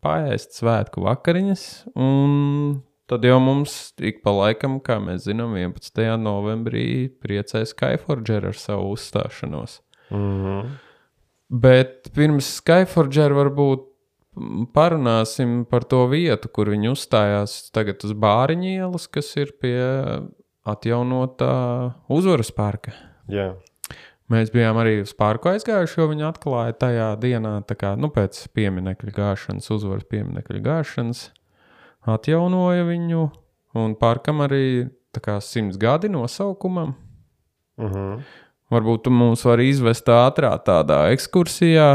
pāriest svētku vakariņas. Un tad jau mums ik pa laikam, kā mēs zinām, 11. novembrī priecēs Skyforger ar savu uzstāšanos. Mm -hmm. Bet pirms Skyforger varbūt parunāsim par to vietu, kur viņi uzstājās tagad uz Bāriņu ielas, kas ir pie atjaunotā uzvaras parka. Jā, Mēs bijām arī uz parku aizgājuši, jo viņi atklāja tajā dienā, kā, nu, pēc pieminiekļa gāšanas, uzvaras pieminiekļa gāšanas, atjaunoja viņu. Un parkam arī kā simts gadi nosaukumam. mm -hmm. Varbūt tu mūs vari izvest ātrā tādā ekskursijā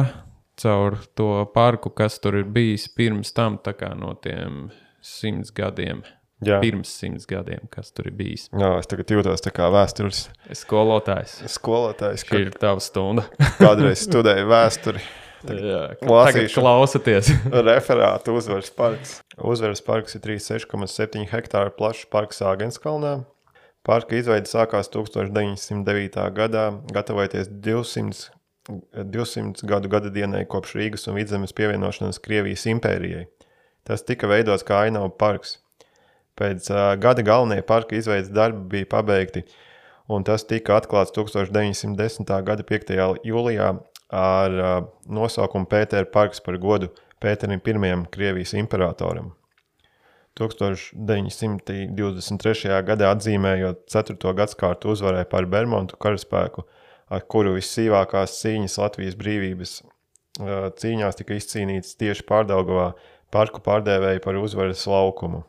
caur to parku, kas tur ir bijis pirms tam, tā kā no tiem simts gadiem. Jā. pirms simts gadiem, kas tur ir bijis. Jā, es tagad jūtos kā vēstures Es skolotājs. skolotājs, kad ir tava stunda. kādreiz studēju vēsturi. Jā, tagad klausieties. Referāta uzvaras parks. Uzvaras parks ir 36,7 hektāru plašs parks Āgenskalnā. Parka izveide sākās 1909. gadā, gatavojoties 200, 200 gadu gada dienai kopš Rīgas un Vidzemes pievienošanās Krievijas impērijai. Tas tika veidots kā ainava parks. Pēc uh, gada galvenie parka izveidas darbi bija pabeigti, un tas tika atklāts 1910. gada 5. jūlijā ar uh, nosaukumu Pētera parks par godu Pēterim I. Krievijas imperatoram. 1923. gadā atzīmējot 4. gadsimtu uzvarai par Bermudu karaspēku, ar kuru vissīvākās cīņas Latvijas brīvības cīņās tika izcīnītas tieši pārdaugavā, parku pārdēvēja par uzvaras laukumu.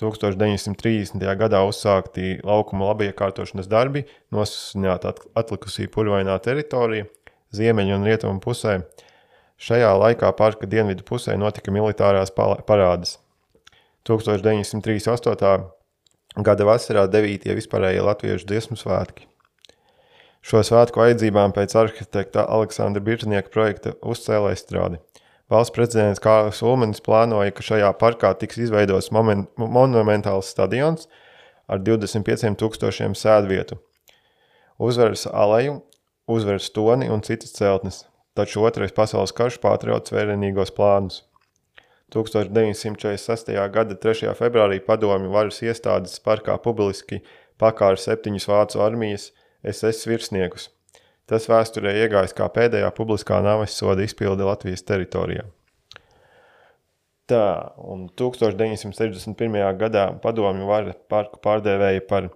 1930. gadā uzsākti laukuma labiekārtošanas darbi, nosusināta at- atlikusī purvainā teritorija, ziemeļu un rietumu pusē. Šajā laikā parka dienvidu pusē notika militārās parādes. 1938. gada vasarā 9. vispārējie latviešu dziesmu svētki. Šo svētku vajadzībām pēc arhitekta Aleksandra Birtnieka projekta uzcēla izstrādi. Valsts prezidents Kārlis Ulmanis plānoja, ka šajā parkā tiks izveidots momen- monumentāls stadions ar 25,000 sēdvietu, uzvaras aleju, uzvaras toni un citas celtnes, taču Otrais pasaules karš pārtrauca vērienīgos plānus. 1946. gada 3. februārī padomju varas iestādes parkā publiski pakāra septiņus vācu armijas SS virsniekus. Tas vēsturē iegājis kā pēdējā publiskā nāves soda izpilde Latvijas teritorijā. Tā, un 1961. gadā padomju vara parku pārdēvēja par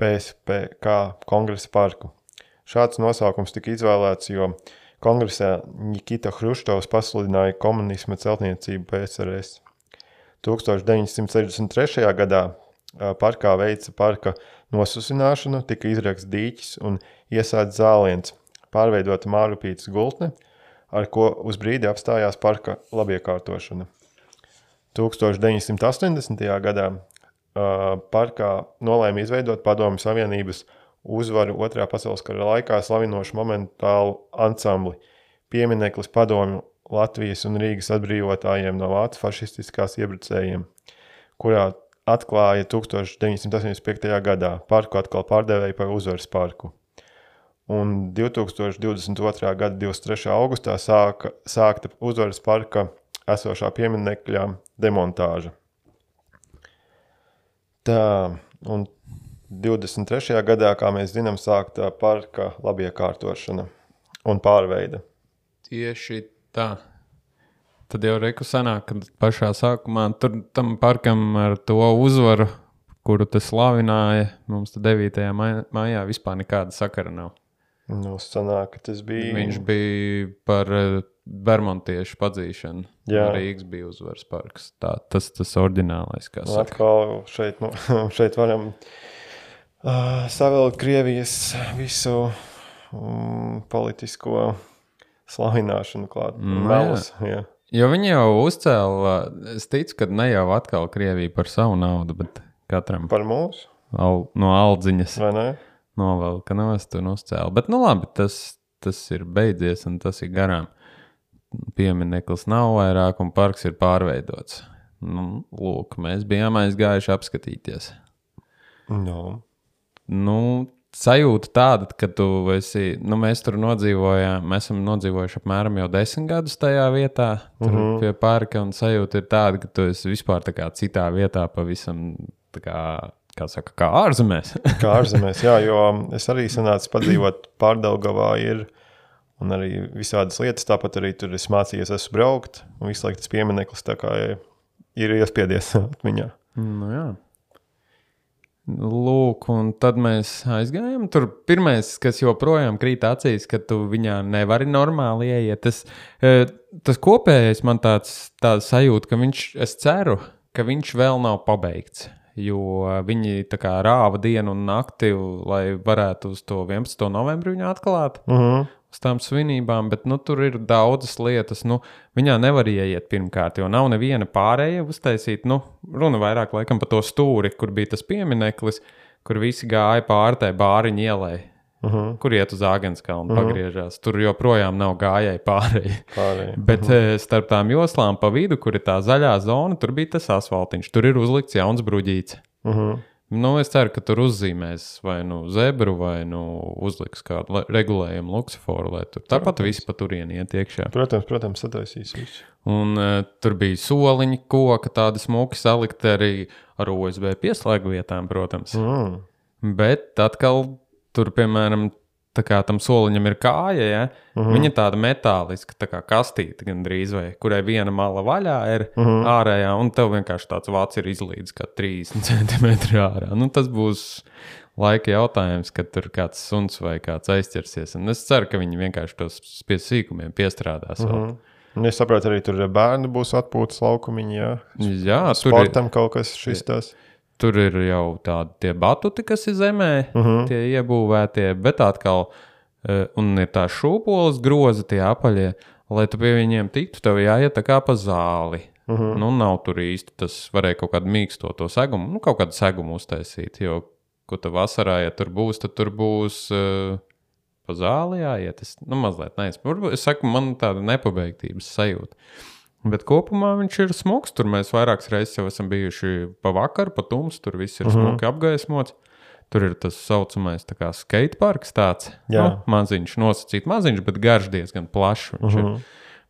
PSPK kongresa parku. Šāds nosaukums tika izvēlēts, jo kongresā Nikita Hruštovs pasludināja komunisma celtniecību PSRS. 1963. gadā parkā veica parka nosusināšanu, tika izrakts dīķis un iesācis zāliens, pārveidota mārupītas gultne, ar ko uz brīdi apstājās parka labiekārtošana. 1980. gadā parkā nolēma izveidot Padomju Savienības uzvaru Otrajā pasaules kara laikā slavinošu momentālu ansambli piemineklis Padomju Latvijas un Rīgas atbrīvotājiem no vācu fašistiskās iebrucējiem, kurā atklāja 1985. gadā. Parku atkal pārdevēja par uzvaras parku. Un 2022. gada 23. augustā sāka, sākta uzvaras parka esošā pieminekļa demontāža. Tā, un 23. gadā, kā mēs zinām, sākta parka labiekārtošana un pārveide. Tieši tā. Tad jau reku sanāk, ka pašā sākumā tur tam parkam ar to uzvaru, kuru tas slavināja, mums tad 9. maijā, vispār nekāda sakara nav. Nu, sanāk, tas bija. Viņš bija par eh, Bermontiešu padzīšanu. Jā. Rīgas bija uzvaras parks. Tā, tas tas oriģinālais, kā Nu, saka. atkal šeit, nu, šeit varam uh, savilkt Krievijas visu um, politisko slavināšanu klāt. Nu, Melus, jā. Jo viņi jau uzcēla, es ticu, ka ne jau atkal Krievija par savu naudu, bet katram Par mūsu, al, no aldziņas vai ne? novelka nost un uzcēla. Bet, nu labi, tas, tas ir beidzies un tas ir garām. Piemineklis nav vairāk un parks ir pārveidots. Nu, lūk, mēs bijām aizgājuši apskatīties. No. Nu, sajūta tāda, ka tu esi, nu, mēs tur nodzīvojām, mēs esam nodzīvojuši apmēram jau desmit gadus tajā vietā, tur mm -hmm. pie parka, un sajūta ir tāda, ka tu esi vispār kā citā vietā, pavisam tā kā, kā saka, kā ārzemēs. Kā ārzemēs, jā, jo es arī sanācu padzīvot pārdaugavā ir. Un arī visādas lietas, tāpat arī tur es mācījos, esmu braukt, un visu laiku tas piemineklis tā kā ir iespiedies atmiņā. nu, jā. Lūk, un tad mēs aizgājām. Tur pirmais, kas joprojām krīt acīs, ka tu viņā nevari normāli ieiet. Tas, eh, tas kopējais man tāds, tāds sajūta, ka viņš, es ceru, ka viņš vēl nav pabeigts. jo viņi tā kā rāva dienu un nakti, lai varētu uz to 11. novembrī viņu atklāt. Uh -huh. Uz tām svinībām, bet nu, tur ir daudzas lietas. Nu, viņā nevar ieiet pirmkārt, jo nav neviena pārējā uztaisīta. Nu, runa vairāk laikam par to stūri, kur bija tas piemineklis, kur visi gāja pāri tai bāriņu ielai. Uh -huh. Kur iet uz Āgānskalnu un uh -huh. pagriežās. Tur joprojām nav gājēji. Pārējie. Bet uh -huh. starp tām joslām pa vidu, kur ir tā zaļā zona, tur bija tas asfaltiņš. Tur ir uzlikts jauns bruģīts. Uh -huh. Nu, es ceru, ka tur uzzīmēs vai nu zebru, vai nu uzliks kādu regulējumu luksusforu, lai tur tāpat visi pa turieni iet iekšā. Protams, protams, sataisīs visu. Un uh, tur bija soliņi, koka, tādi smuki salikti arī ar OSB pieslēgu vietām, protams. Mm. Bet atkal tur, piemēram, tā kā tam soliņam ir kāja, ja? uh -huh. viņa tāda metāliska, tā kā kastīte gandrīz, vai kurai viena mala vaļā ir uh -huh. ārējā, un tev vienkārši tāds vācis ir izlīdz kā 30 cm ārā. Nu, tas būs laika jautājums, kad tur kāds suns vai kāds aizķersies. Un es ceru, ka viņi vienkārši tos pie sīkumiem piestrādās. Uh -huh. Un Es saprotu, arī tur bērni būs atpūtas laukumiņā. Jā, Jā, tur ir, sportam kaut kas šis tas. Tur ir jau tādi batuti, kas ir zemē, uh -huh. tie iebūvētie, bet atkal, un ir tā šūpoles grozi, tie apaļie, lai tu pie viņiem tiktu, tev jāiet tā kā pa zāli. Uh -huh. Nu, nav tur īsti tas, varēja kaut kādu mīksto to segumu, nu, kaut kādu segumu uztaisīt, jo, ko tu vasarā, ja tur būs, tad tur būs uh, pa zāli jāiet. Es, nu, mazliet neizpratnu. Varbūt es saku, man tāda nepabeigtības sajūta. Bet kopumā viņš ir smags. Tur mēs vairākas reizes jau esam bijuši pa vakaru, pa tumsu. Tur viss ir uh -huh. smuki apgaismots. Tur ir tas saucamais tā skateparks, tāds nu, maziņš, nosacīts maziņš, bet garš diezgan plašs. Uh -huh. ir.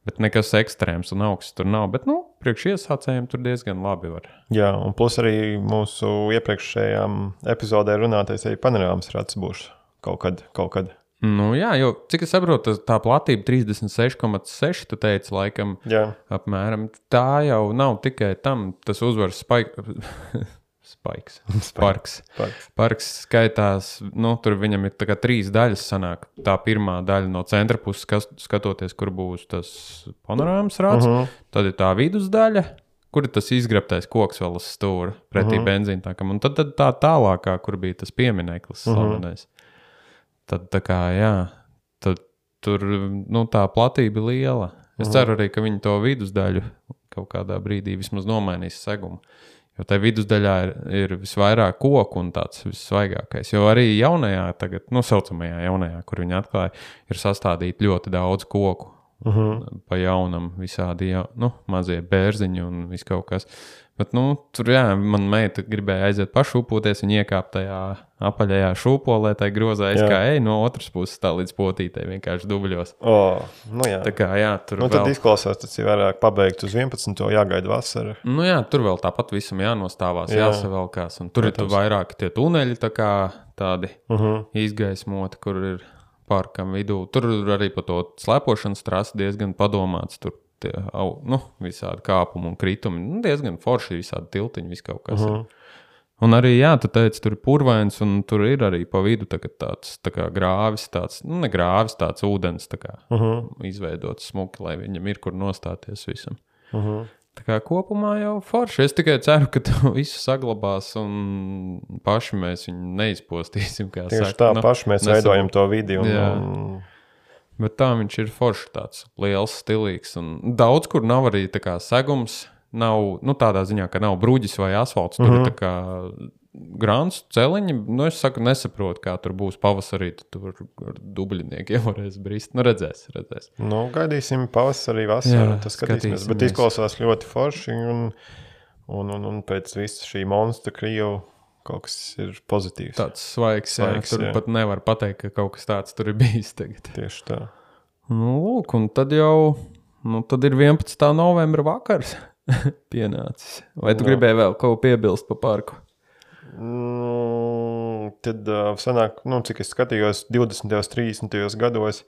Bet nekas ekstrēms un augsts tur nav. Bet, nu, priekš iesācējiem tur diezgan labi var. Jā, un plus arī mūsu iepriekšējām epizodē runātais arī panorāmas rats būs kaut kad. Kaut kad. Nu, jā, jo, cik es saprotu, tā platība 36,6. Tu teici, laikam, Jā, apmēram tā jau nav tikai tam. Tas uzvaras spaiks. Spaiks. Parks. parks. Parks skaitās, nu, tur viņam ir trīs daļas. Sanāk. Tā pirmā daļa no centra puses, kas, skatoties, kur būs tas panorāmas rāds. Uh Mhm. -huh. Tad ir tā vidusdaļa, kur ir tas izgrabtais koks vēl uz stūra pretī uh Mhm. -huh. benzīntākam. Un tad, tad tā tālākā, kur bija tas piemineklis Mhm. slavenais. Tad tā kā, jā, tad tur nu, tā platība ir liela. Es ceru arī, ka viņi to vidusdaļu kaut kādā brīdī vismaz nomainīs segumu. Jo tajā vidusdaļā ir, ir visvairāk koku un tāds vissvaigākais. Jo arī jaunajā, tagad, nu, saucamajā jaunajā, kur viņi atklāja, ir sastādīti ļoti daudz koku. Uh -huh. Pa jaunam, visādi jau, nu, mazie bērziņi un viss kaut kas. Bet, nu, tur, jā, man meita gribēja aiziet pašūpoties, viņa iekāpa tajā apaļajā šūpolē, tai grozā, eju no otras puses, tā līdz potītei vienkārši dubļos. O, nu jā. Tā kā, jā, tur Nu, vēl... izklausās, tas ir vairāk pabeigts uz 11. jāgaida vasara. Nu, jā, tur vēl tāpat visam jānostāvās, Jā. jā. jāsavelkās. Un tur Protams. ir vairāk tie tuneļi, tā kā tādi uh -huh. izgaismoti, kur ir parkam vidū. Tur arī par to slēpošanas trasi diezgan padomāts. Tur au, nu, visādi kāpumi un kritumi. Nu, diezgan forši, visādi tiltiņi, viss kaut kas. Uh -huh. Un arī, jā, tu teici, tur ir purvains, un tur ir arī pa vidu tagad tāds tā kā grāvis, tāds, nu, ne grāvis, tāds ūdens, tā kā uh -huh. izveidots smuki, lai viņam ir kur nostāties visam. Uh -huh. Tā kā kopumā jau forši. Es tikai ceru, ka to visu saglabās un paši mēs viņu neizpostīsim. Tieši saka. tā, Nu, paši mēs nesam- veidojam to vidi. Un, Jā. un, Bet tā viņš ir forši, tāds liels, stilīgs. Un daudz kur nav arī tā kā segums. Nav nu, tādā ziņā, ka nav bruģis vai asfalts. Tur mm -hmm. ir tā kā grāns, celiņi. Nu, es saku, nesaprotu, kā tur būs pavasarī. Tur ar dubļiniekiem varēs brīst. Nu, redzēs, redzēs. nu, gaidīsim pavasarī, vasarā. Jā, Tas skatīsimies. Bet izklausās ļoti forši. Un, un, un, un pēc visa šī monstra krīva kaut kas ir pozitīvs. Tāds svaigs, jā, Svaigs, tur jā. pat nevar pateikt, ka kaut kas tāds tur ir bijis tagad. Tieši tā. Nu, lūk, un tad jau nu, tad ir 11. novembra vakars pienācis. Vai tu Jā. gribēji vēl kaut ko piebilst par parku? Mm, tad, uh, sanāk, nu, cik es skatījos, 20. un 30. gados,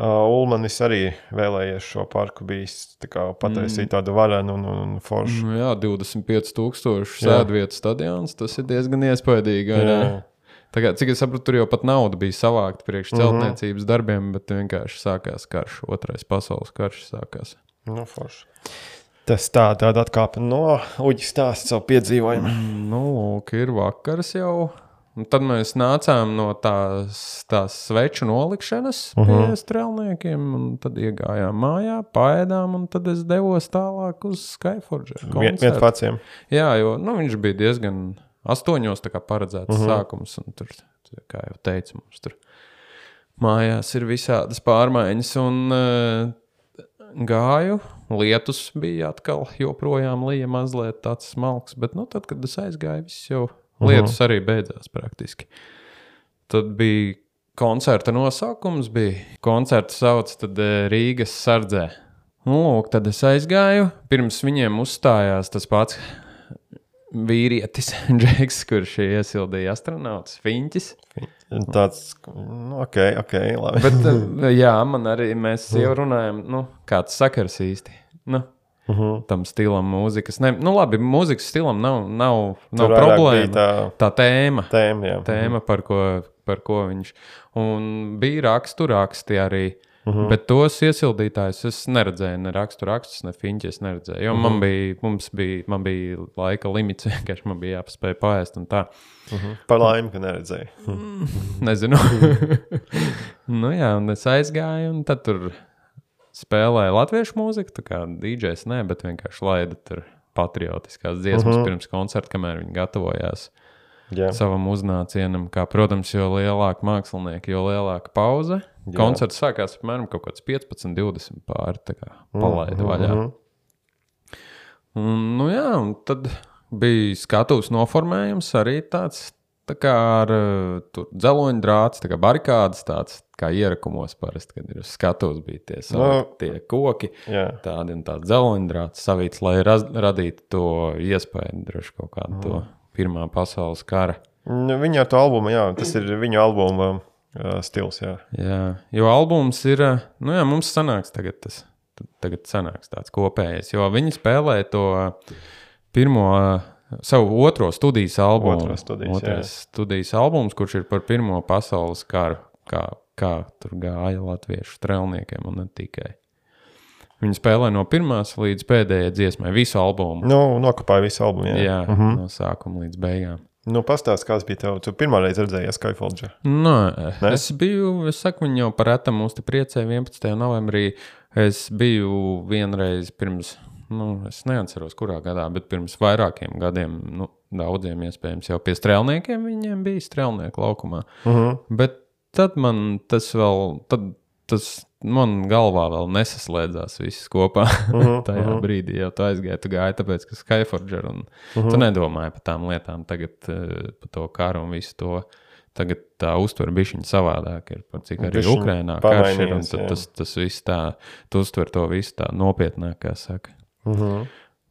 Ulmanis arī vēlējies šo parku bijis kā pataisīt mm. tādu varenu un, un, foršu. Nu, jā, 25,000 Jā. sēdvietu stadions. Tas ir diezgan iespaidīgi. kā, cik es saprotu, tur jau pat nauda bija savākta priekš Mhm. celtniecības darbiem, bet vienkārši sākās karš, otrais pasaules karš sākās. Nu, forši. Tas tā, tāda atkāpe no uģis stāsta savu piedzīvojumu. Nu, lūk, ir vakars jau. Un tad mēs nācām no tās, tās sveču nolikšanas uh -huh. pie strēlniekiem, un tad iegājām mājā, paēdām, un tad es devos tālāk uz Skyforge. Vien, viens pats. jā. Jo nu, viņš bija diezgan astoņos paredzēts uh Mhm. -huh. sākums, un tur, kā jau teicu, mums tur mājās ir visādas pārmaiņas, un uh, gāju. Lietus bija atkal joprojām lija mazliet tāds smalks, bet nu, tad, kad es aizgāju, viss jau lietus arī beidzās praktiski. Tad bija koncerta nosaukums, bija koncerta sauc tad, eh, Rīgas sardzē. Nu, Lūk, tad es aizgāju. Pirms viņiem uzstājās tas pats vīrietis, Džeks, kurš iesildīja astronauts Finčis. Tāds, nu, ok, ok, labi. Bet, eh, jā, man arī mēs jau runājam, nu, kāds sakars īsti. Nu, Uh -huh. tam stilam, mūzikas. Ne, nu, labi, mūzikas stilam nav, nav, nav Tur problēma. tā tā tēma. tēma, jā. tēma, par ko, par ko viņš. Un bija rakstu raksti arī. Uh Mhm. -huh. Bet tos iesildītājus es neredzēju, ne rakstu rakstus, ne fiņķus neredzēju. Jo uh -huh. Mhm. man, bija, bija, man bija laika limits, vienkārši man bija jāpaspēj paēst un tā. Par laimi, ka neredzēju. Nezinu. nu jā, un es aizgāju, un tad tur spēlēju latviešu mūziku. Tā kā DJs nē, bet vienkārši laida tur patriotiskās dziesmas uh -huh. pirms koncerta, kamēr viņi gatavojās Jā. savam uznācienam. Kā, protams, jo lielāka mākslinieka, jo lielāka pauze. Jā. Koncerts sākās apmēram kaut kāds 15, 20 pāri. Tā kā palaida vaļā. Mhm. Un, nu jā, un tad bija skatuves noformējums arī tāds. Tā kā ar uh, tur dzeloņa drāts, tā kā barikādas, tāds kā ierakumos parasti, kad ir uz skatuves bija tie, savi, Nu, tie koki. Jā. Tādi un tādi dzeloņa drāts savīts, lai raz, radītu to iespēju, droši kaut kādu Mhm. to Pirmā pasaules kara. Nu, Viņa ar to albumu, jā, tas ir viņu albuma uh, stils. Jā. Jā, jo albums ir. ā, Nu, jā, mums sanāks tagad tas. Tagad sanāks tāds kopējs, jo viņi spēlē to ā, pirmo, ā, savu otro studijas albumu. Otro studijas, Otrais studijas albums, kurš ir par Pirmo pasaules karu, kā, kā tur gāja latviešu strēlniekiem un ne tikai. Viņi spēlē no pirmās līdz pēdējai dziesmai, visu albumu. Nu, nokopāja visu albumu. Jā, Jā, Uh -huh. no sākuma līdz beigām. nu, Pastāst, kāds bija? Tu pirmā reize redzēji Skyfall. Nē, Ne? es biju, es saku, viņi jau par retam mūs te priecēja 11. novembrī. Es biju vienreiz pirms, nu, es neatceros, kurā gadā, bet pirms vairākiem gadiem, nu, daudziem iespējams, jau pie strēlniekiem viņiem bija strēlnieku laukumā. Uh -huh. Bet tad man tas vēl, tad tas man galvā vēl nesaslēdzās viss kopā. Mhm, Tajā mhm. brīdī jau tu aizgāji, tu gāji, tāpēc, ka Skyforger un Mhm. tu nedomāji par tām lietām, tagad eh, par to karu un visu to. Tagad tā uztver bija viņa savādāk, ir par cik arī Ukrainā karš ir. un. Tas, tas viss tā, tu uztver to visu tā nopietnāk, kā saka. Uh -huh.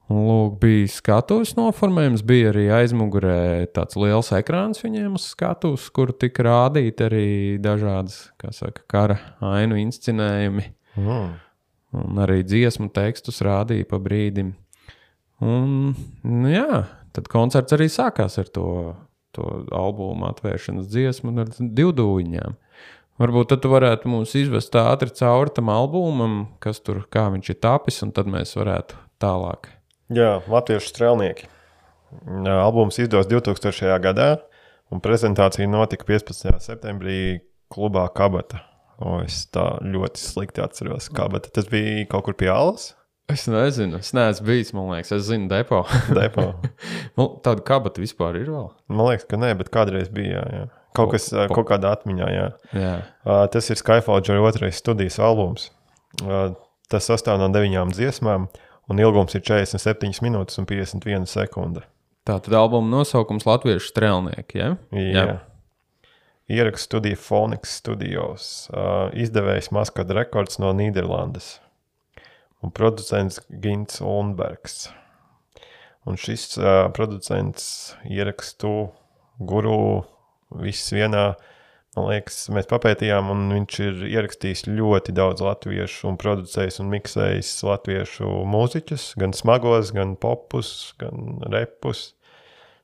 Un, lūk, bija skatuves noformējums, bija arī aizmugurē tāds liels ekrāns viņiem uz skatuves, kur tika rādīti arī dažādas, kā saka, kara ainu inscenējumi. Uh -huh. Un arī dziesmu tekstus rādīja pa brīdim. Un, nu, jā, tad koncerts arī sākās ar to, to albumu atvēršanas dziesmu un ar divdūņām. Varbūt tad tu varētu mums izvest ātri cauri tam albumam, kas tur, kā viņš ir tapis, un tad mēs varētu tālāk. Jā, Latviešu strēlnieki. Albums izdevies 2000. gadā, un prezentācija notika 15. septembrī klubā Kabata. O, es tā ļoti slikti atceros, Kabata. Tas bija kaut kur pie Alas Es nezinu, es neesmu bijis, man liekas, es zinu, depo. depo. Tāda kabata vispār ir vēl. Man liekas, ka nē, bet kādreiz bija. Jā, jā. Kaut, kas, ā, kaut kādā atmiņā, jā. Jā, Uh, tas ir Skyfall otrais studijas albums. Uh, tas sastāv no deviņām dziesmām, un ilgums ir 47 minūtes un 51 sekunde. tā tad albuma nosaukums Latviešu strēlnieki. Ja? Jā. Ieraksts studija Phonics Studios. Uh, izdevējs Maskata Records no Nīderlandes. Un producents Gins Ulmbergs. Un šis uh, producents ierakstu guru viss vienā. Man liekas, mēs papētījām, un viņš ir ierakstījis ļoti daudz latviešu, un producējis un miksējis latviešu mūziķus, gan smagos, gan popus, gan repus.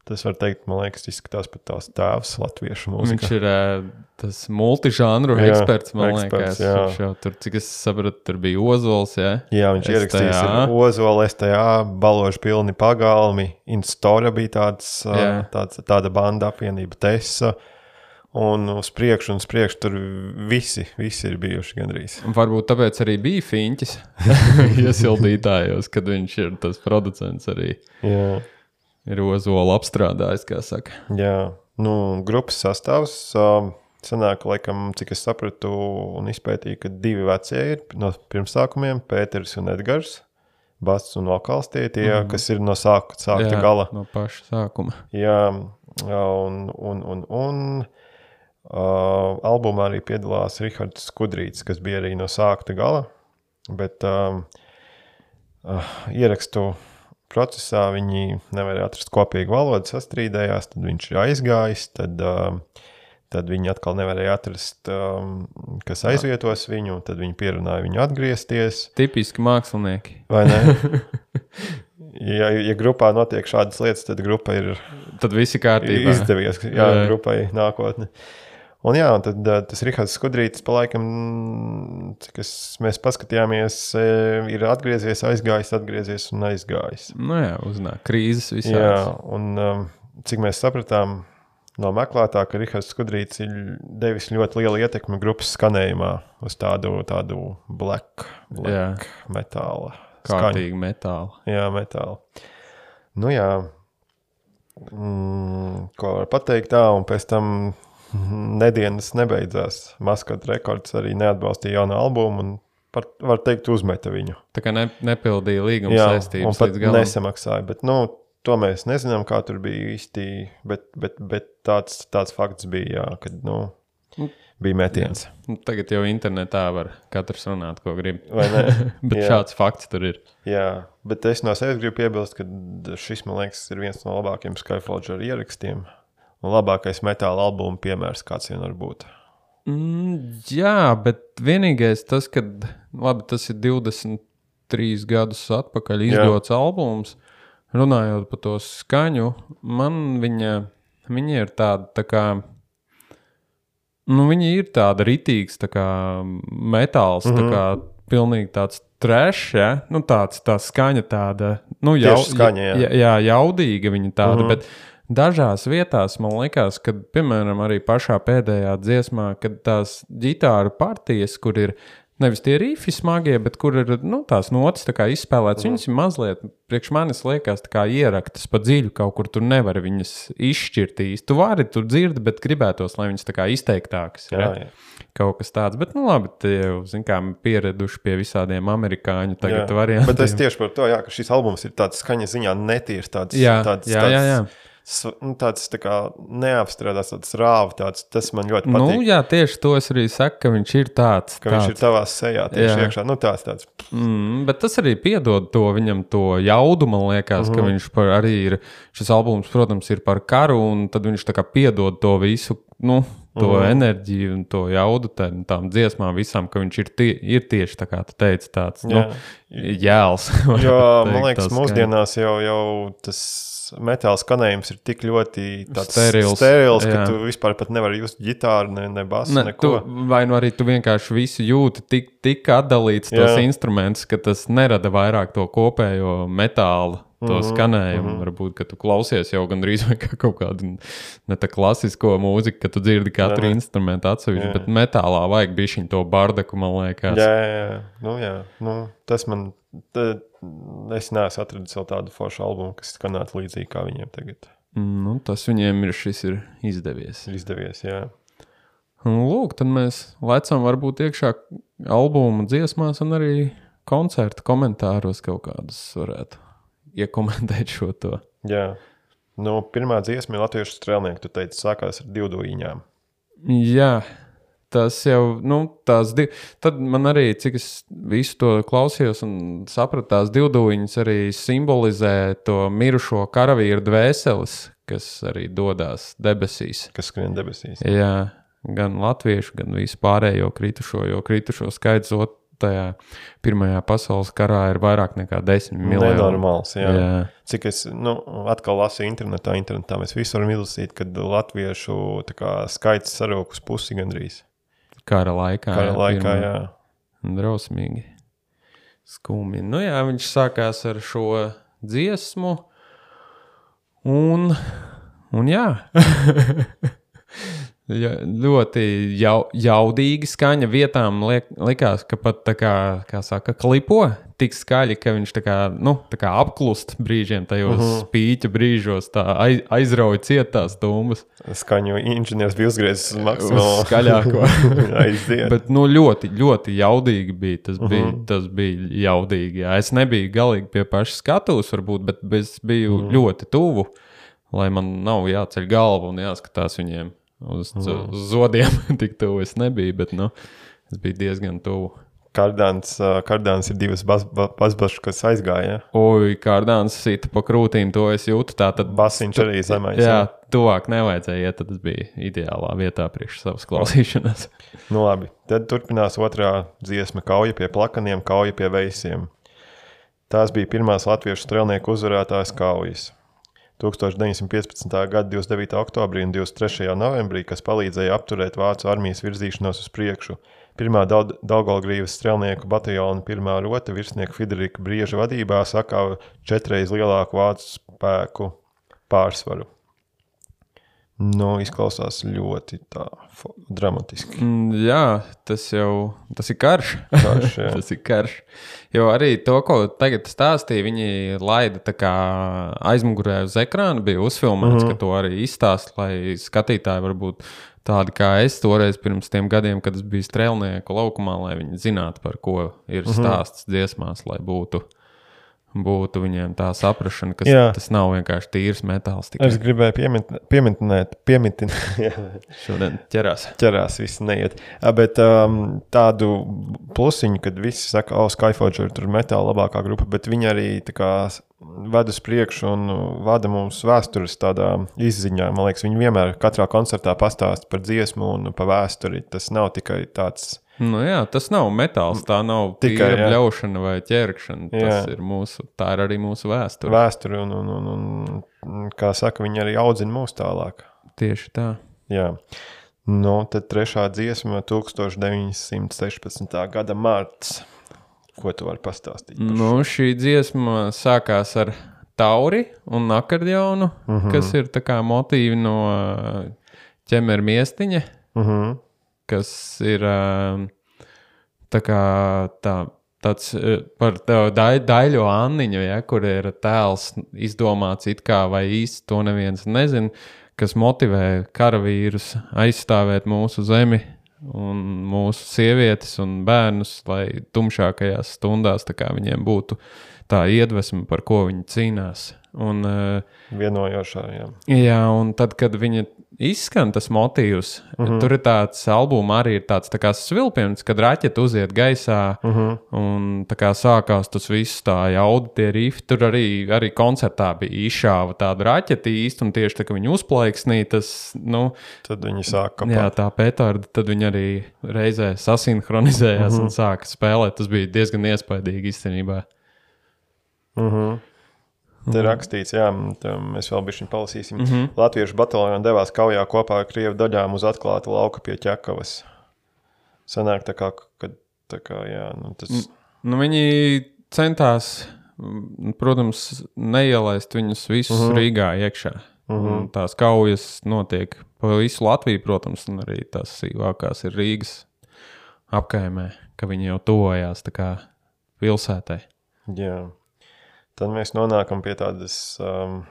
Tas var teikt, man liekas, izskatās pat tās tēvs latviešu Viņš mūzikā. ir uh, tas multižānru eksperts, man eksperts, liekas. jā. Viņš jau tur, cik es sapratu, tur bija Ozols. Jā, Jā, viņš ierakstījis ar Ozolu, STA, baloži pilni pagalmi. Instora bija tāds, Jā. tāds, tāda banda apvienība Tesa. Un uz priekšu, un uz priekšu tur visi, visi ir bijuši gandrīz. Un Varbūt tāpēc arī bija Finčs iesildītājos, kad viņš ir tas producents arī. Jā, Ir Ozola apstrādājis, kā saka. jā. Nu, grupas sastāvs ā, sanāk, laikam, cik es sapratu un izpētīju, ka divi vecie ir no pirmsākumiem - Pēters un Edgars. Basts un vokāls tie, tie mm. kas ir no sākuma, sākta gala. No paša sākuma. Jā, jā, un, un, un, un uh, albumā arī piedalās Rahards Kudrīts, kas bija arī no sākta gala. Bet um, uh, ierakstu procesā viņi nevarēja atrast kopīgu valodu, sastrīdējās, tad viņš ir aizgājis. Tad, uh, Tad viņi atkal nevarēja atrast, kas aizvietos viņu, tad viņi pierunāja viņu atgriezties. Tipiski mākslinieki. Vai ne? ja, ja grupā notiek šādas lietas, tad grupa ir Tad viss ir kārtībā. izdevies jā, Jā. grupai nākotnē. Un jā, tad tas Rihards Skudrītis palaikam, cik es, mēs paskatījāmies, ir atgriezies, aizgājis, atgriezies un aizgājis. Nu jā, uznāk krīzes visā. Jā, un cik mēs sapratām no meklētā, ka Rihards Skudrītis ir devis ļoti lielu ietekmi grupas skanējumā uz tādu, tādu black, black metāla. skaņu. Kārtīgi metāli. Jā, metāli. Nu, jā, mm, ko var pateikt tā, un pēc tam nedēļas nebeidzās. Maskota rekords arī neatbalstīja jaunu albumu, un par, var teikt, uzmeta viņu. Tā kā ne, nepildīja līguma Jā, saistības galam. nesamaksāja. Bet, nu, to mēs nezinām, kā tur bija īsti, bet, bet, bet tāds, tāds fakts bija, jā, kad nu, Nu, bija metiens. Nu, Tagad jau internetā var katrs runāt, ko grib. Bet Jā. šāds fakts tur ir. Jā, bet es no sevis gribu piebilst, ka šis, man liekas, ir viens no labākajiem Skyfall ierakstiem. Labākais metāla albuma piemērs, kāds vien var būt. Mm, jā, bet vienīgais tas, ka labi, tas ir 23 gadus atpakaļ izdots jā. albums. Runājot par to skaņu, man viņa, viņa ir tāda tā kā. Nu, viņa ir tāda ritīga, tā kā metāls, mm -hmm. tā kā pilnīgi tāds trešs, ja? nu, tāds tā skaņa, tāda nu, jau, skaņa, jā. jā, jā, jaudīga viņa tāda. Mhm. Mm -hmm. Bet dažās vietās man liekas, ka, piemēram, arī pašā pēdējā dziesmā, kad tās ģitāru partijas, kur ir nevis tie rīfi smagie, bet kur ir nu, tās notis tā izspēlētas, mm. viņas ir mazliet, priekš manis liekas, ieraktas pa dziļu kaut kur, tur nevar viņas izšķirt īsti. Tu vari tur dzirdi, bet gribētos, lai viņas izteiktākas. Jā, jā. Kaut kas tāds, bet, nu, labi, tie jau, zin kā, pieraduši pie visādiem amerikāņu variantiem. Bet es tieši par to, jā, ka šis albums ir tāds skaņas ziņā netīrs. Tāds, Jā, tāds, jā, tāds, jā, jā. Nu, tāds tā kā neapstrādāts, tāds rāvs, tāds, tas man ļoti Nu, patīk. jā, tieši to es arī saku, ka viņš ir tāds. Ka viņš ir tāds. tavā sejā tieši Jā. iekšā. Nu, tāds, tāds. Mm, bet tas arī piedod to viņam, to jaudu. Man liekas, uh -huh. ka viņš par, arī ir. Šis albums, protams, ir par karu, un tad viņš tā kā piedod to visu, nu, to -huh. enerģiju un to jaudu tām, tām dziesmām, visām, ka viņš ir, tie, ir tieši tā kā tu teici, tāds nu, Jā. jēls. varētu Jo, man teikt, liekas, tā skaņa. mūsdienās jau, jau tas metāla skanējums ir tik ļoti Sterils, sterils ka tu vispār pat nevari just ģitāru, ne, ne basu, Ne, tu, vai nu arī tu vienkārši visu jūti tik, tik atdalīts tos Jā. instrumentus, ka tas nerada vairāk to kopējo metālu. To mm -hmm, skanējumu. Mm -hmm. Varbūt, ka tu klausies jau gandrīz kā kaut kādu ne tā klasisko mūziku, ka tu dzirdi katru Jā, instrumentu atsevišķi, Jā. bet metālā vajag bišķiņu to bardaku, man liekas. Jā, jā, jā. Nu, jā. Nu, tas man. Tā, es neesmu atradis vēl tādu foršu albumu, kas skanētu līdzīgi kā viņiem tagad. Nu, tas viņiem ir, šis ir izdevies. Izdevies. Jā, Un, lūk, tad mēs lecam varbūt iekšā albuma dziesmās un arī koncerta komentāros kaut kādus varētu iekomentēt šo to. jā. Nu, pirmā dziesma, Latvijas strēlnieks, tu teici, sākās ar divdūjiņām. Jā, tas jau, nu, tās divi. Tad man arī, cik es visu to klausījos un sapratu, tās divdūņas arī simbolizē to mirušo karavīru dvēseles, kas arī dodas debesīs. kas skrien debesīs. Jā, gan latviešu, gan vispārējo kritušo, jo kritušo skaits ot- tajā Pirmajā pasaules karā ir vairāk nekā 10 miljoni. Nenormāls, jā. Jā. Cik es nu, atkal lasīju internetā, internetā mēs visi varam izlasīt, kad latviešu kā, skaits sarūk uz pusi gandrīz. Kara laikā. Kara jā, laikā, pirmā. jā. Drausmīgi. Skumji. Nu, jā, viņš sākās ar šo dziesmu. Un, un jā. Ļoti jau, jaudīgi skaņa vietām liek, likās, ka pat tā kā, kā saka, klipo tik skaļi, ka viņš tā kā, nu, tā kā apklust brīžiem tajos uh -huh. spīķa brīžos, tā aiz, aizrauja cietās dūmas. Skaņu inženieris bija uzgriezis uz maksimālo Skaļāko. aiziet. Bet nu, ļoti, ļoti jaudīgi bija. Tas, uh -huh. bija, tas bija jaudīgi. Jā. Es nebiju galīgi pie paša skatuves, varbūt, bet es biju uh -huh. ļoti tuvu, lai man nav jāceļ galva un jāskatās viņiem uz, -huh. uz zodiem. Tik tuvu es nebiju, bet nu, es biju diezgan tuvu. Kardāns, kardāns ir divas bazbašas, kas aizgāja. Oi, kārdāns sita pa krūtīm, to es jūtu. Tā tad Basiņš arī zemais. Jā, tuvāk nevajadzēja iet, tad tas bija ideālā vietā priekš savas klausīšanās. Nu, labi. Tad turpinās otrā dziesma, kauja pie plakaniem, kauja pie veisiem. Tās bija pirmās latviešu strēlnieku uzvarētājas kaujas. 1915. gada 29. oktobrī un 23. novembrī, kas palīdzēja apturēt vācu armijas virzīšanos uz priekšu. Pirmā Daugolgrīvas strēlnieku bataljona pirmā rota virsnieka Friderika Brieža vadībā sakāva četreiz lielāku vācu spēku pārsvaru. Nu, izklausās ļoti dramatiski. Mm, Jā, tas jau tas ir karš. Karš, tas ir karš. Jo arī to, ko tagad stāstīja, viņi laida aizmugurē uz ekrāna, bija uzfilmēts, mm -hmm. ka to arī izstāst, lai skatītāji varbūt tādi kā es toreiz pirms tiem gadiem, kad es biju strēlnieku laukumā, lai viņi zinātu, par ko ir Mhm. stāsts dziesmās, lai būtu. Būtu viņiem tā saprāšana, ka tas nav vienkārši tīrs metāls. Tikai Es gribēju pieminēt, pieminēt, šodien ķerās. ķerās, viss neiet. Bet um, tādu plusiņu, kad visi saka, oh, Skyforger tur metāla labākā grupa, bet viņi arī kā ved uz priekšu un vada mums vēstures tādā izziņā. Man liekas, viņi vienmēr katrā koncertā pastāsta par dziesmu un par vēsturi. Tas nav tikai tāds. Nu, jā, tas nav metāls, tā nav Tikai, bļaušana vai ķerkšana. Tas Jā. ir mūsu, tā ir arī mūsu vēsture. Vēsture, un, un, un, un, kā saka, viņi arī audzina mūs tālāk. Tieši tā. Jā. Nu, tad trešā dziesma, 1916. gada marts. Ko tu vari pastāstīt? Nu, šī dziesma sākās ar tauri un akordionu, Mhm. -huh. kas ir tā kā motīvi no ķemera miestiņa, Uh -huh. Kas ir ā, tā kā tā. Tāds eh, par dai, daļo Anniņu, ja, kur ir tēls izdomāts it kā vai īsti to neviens nezina, kas motivē karavīrus aizstāvēt mūsu zemi un mūsu sievietes un bērnus, lai tumšākajās stundās viņiem būtu tā iedvesma, par ko viņi cīnās. Un, uh, Vienojošā, jā. Jā, un tad, kad viņa izskan tas motīvs, uh -huh. tur ir tāds albums, arī ir tāds tā kā svilpiens, kad raķeite uziet gaisā, uh -huh. un tā kā sākās tas viss tā jauda, tie rifi. Tur arī, arī koncertā bija izšāva tāda raķeite īsti, un tieši tā, ka viņi uzplaiksnīja, tas, nu, Tad viņi sāk kapāt. jā, tā petarda, tad viņi arī reizē sasinhronizējās uh -huh. un sāka spēlēt. Tas bija diezgan iespaidīgi īstenībā. Te rakstīts, jā, mēs vēl bišķiņ palasīsim. Mm -hmm. Latviešu bataljoni devās kaujā kopā ar Krievu daļām uz atklātu lauku pie Čekavas. Sanāk tā kā, kad, tā kā, jā, nu tas... Nu, viņi centās, mm, protams, neielaist viņus visus uh -huh. Rīgā iekšā. Uh -huh. Tās kaujas notiek pa visu Latviju, protams, un arī tās sīvākās ir Rīgas apkaimē, ka viņi jau kā pilsētai. Jā. Tad mēs nonākam pie tādas, um,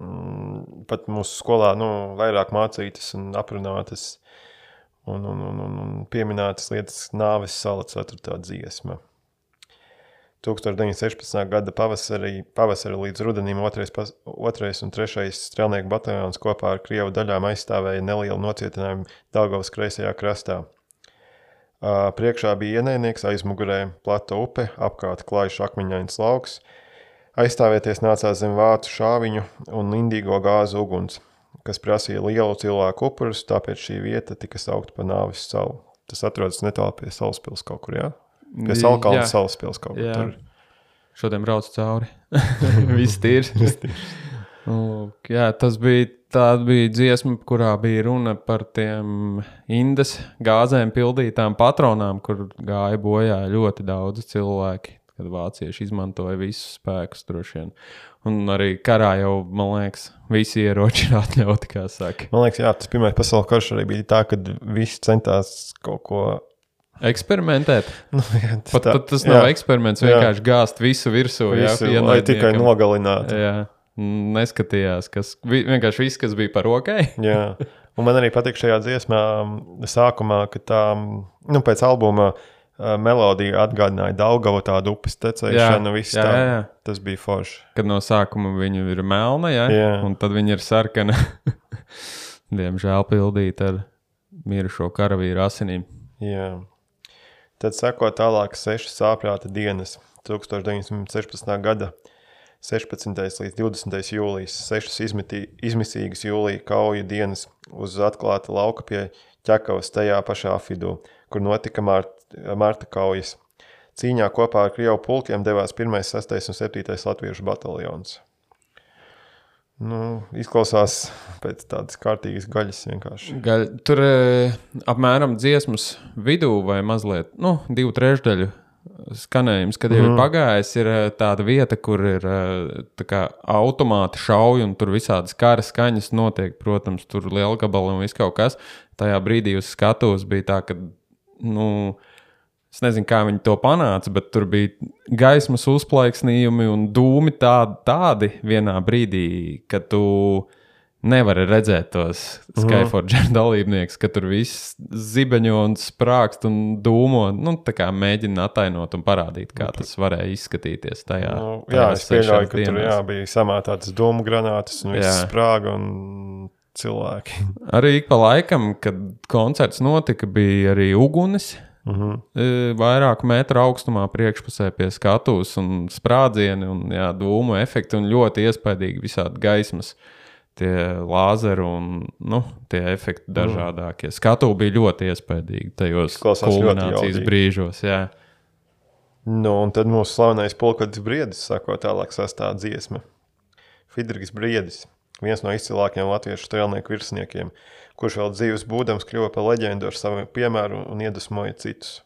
mm, pat mūsu skolā, nu, vairāk mācītas un aprunātas un, un, un, un, un pieminētas lietas nāves sala ceturtā dziesma. 1916. gada pavasarī, pavasarī līdz rudenim otrais, pas- otrais un trešais strēlnieku bataljons kopā ar Krievu daļām aizstāvēja nelielu nocietinājumu Daugavas kreisajā krastā. Priekšā bija ienaidnieks, aizmugurē plata upe, apkārt klājš akmeņains lauks. Aizstāvēties nācās zem vācu šāviņu un indīgo gāzu uguns, kas prasīja lielu cilvēku upurus, tāpēc šī vieta tika saukta par nāves salu. Tas atrodas netālu pie Salaspils kaut kur, jā? Pie Salkalna Jā. salas pils kaut kur Jā. tur. Šodien braucu cauri. Viss ir. Lūk, jā, tas bija, tā bija dziesma, kurā bija runa par tiem indas gāzēm pildītām patronām, kur gāja bojā ļoti daudz cilvēki. Kad vācieši izmantoja visus spēkus, droši vien. Un arī karā jau, man liekas, visi ieroči ir atļauti, kā saka. Man liekas, jā, tas pirmais pasaules karš arī bija tā, ka visi centās kaut ko. Eksperimentēt. Nu, jā, tas, Pat, tā, pat tas nav jā, eksperiments, jā. vienkārši gāzt visu virsū. jā, Visu, lai tikai nogalinātu. Jā, neskatījās, kas vi, vienkārši viss, kas bija par rokai. Jā. Un man arī patīk šajā dziesmā, sākumā, ka tā nu, pēc albuma melodija atgādināja Daugavu tādu upes tecēšanu. jā, tā. jā, jā. Tas bija forši. Kad no sākuma viņa ir melna, ja? Jā. un tad viņa ir sarkana. Diemžēl pildīta ar mirušo karavīru asinīm. Jā. Tad seko tālāk sešas sāpjāta dienas. 1916. gada 16. līdz 20. jūlijas, sešas izmetī, izmisīgas jūlija kauju dienas uz atklāta lauka pie ķekavas tajā pašā vidū, kur notika mārt, Marta kaujas. Cīņā kopā ar Krievu pulkiem devās 1, 6 un 7 latviešu bataljons. Nu, izklausās pēc tādas kārtīgas gaļas vienkārši. Gaļ, tur e, apmēram dziesmas vidū vai mazliet, nu, divu trešdaļu skanējums, kad jau mm. ir pagājis, ir e, tāda vieta, kur ir e, tā kā automāti šauj un tur visādas kara skaņas notiek. Protams, tur ir liela gabala un viss kaut kas. Tajā brīdī uz skatuves bija tā, ka, nu, Es nezinu, kā viņi to panāca, bet tur bija gaismas uzplaiksnījumi un dūmi tādi, tādi vienā brīdī, ka tu nevari redzēt tos Skyforge dalībniekus, ka tur viss zibeņo un sprākst un dūmo. Nu, tā kā mēģina attainot un parādīt, kā tas varēja izskatīties tajā. Nu, jā, es pieļauju, ka tur dienās. jā, bija samētātas domu granātas un viss sprāga un cilvēki. Arī pa laikam, kad koncerts notika, bija arī uguns. Uh -huh. E, vairāku metru augstumā priekšpusē pie skatuves un sprādzieni un jā, dūmu efekti un ļoti iespaidīgi visādi gaismas. Tie lāzeri un nu, tie efekti dažādākie. Skatu bija ļoti iespaidīgi tajos kulminācijas brīžos. Jā. Nu, un tad mūsu slavenais pulkvedis Briedis sako tālāk sastāv dziesma. Fidriks Briedis, viens no izcilākajiem latviešu strēlnieku virsniekiem, kurš vēl dzīves būdams kļuva par leģendu ar savu piemēru un iedvesmoja citus.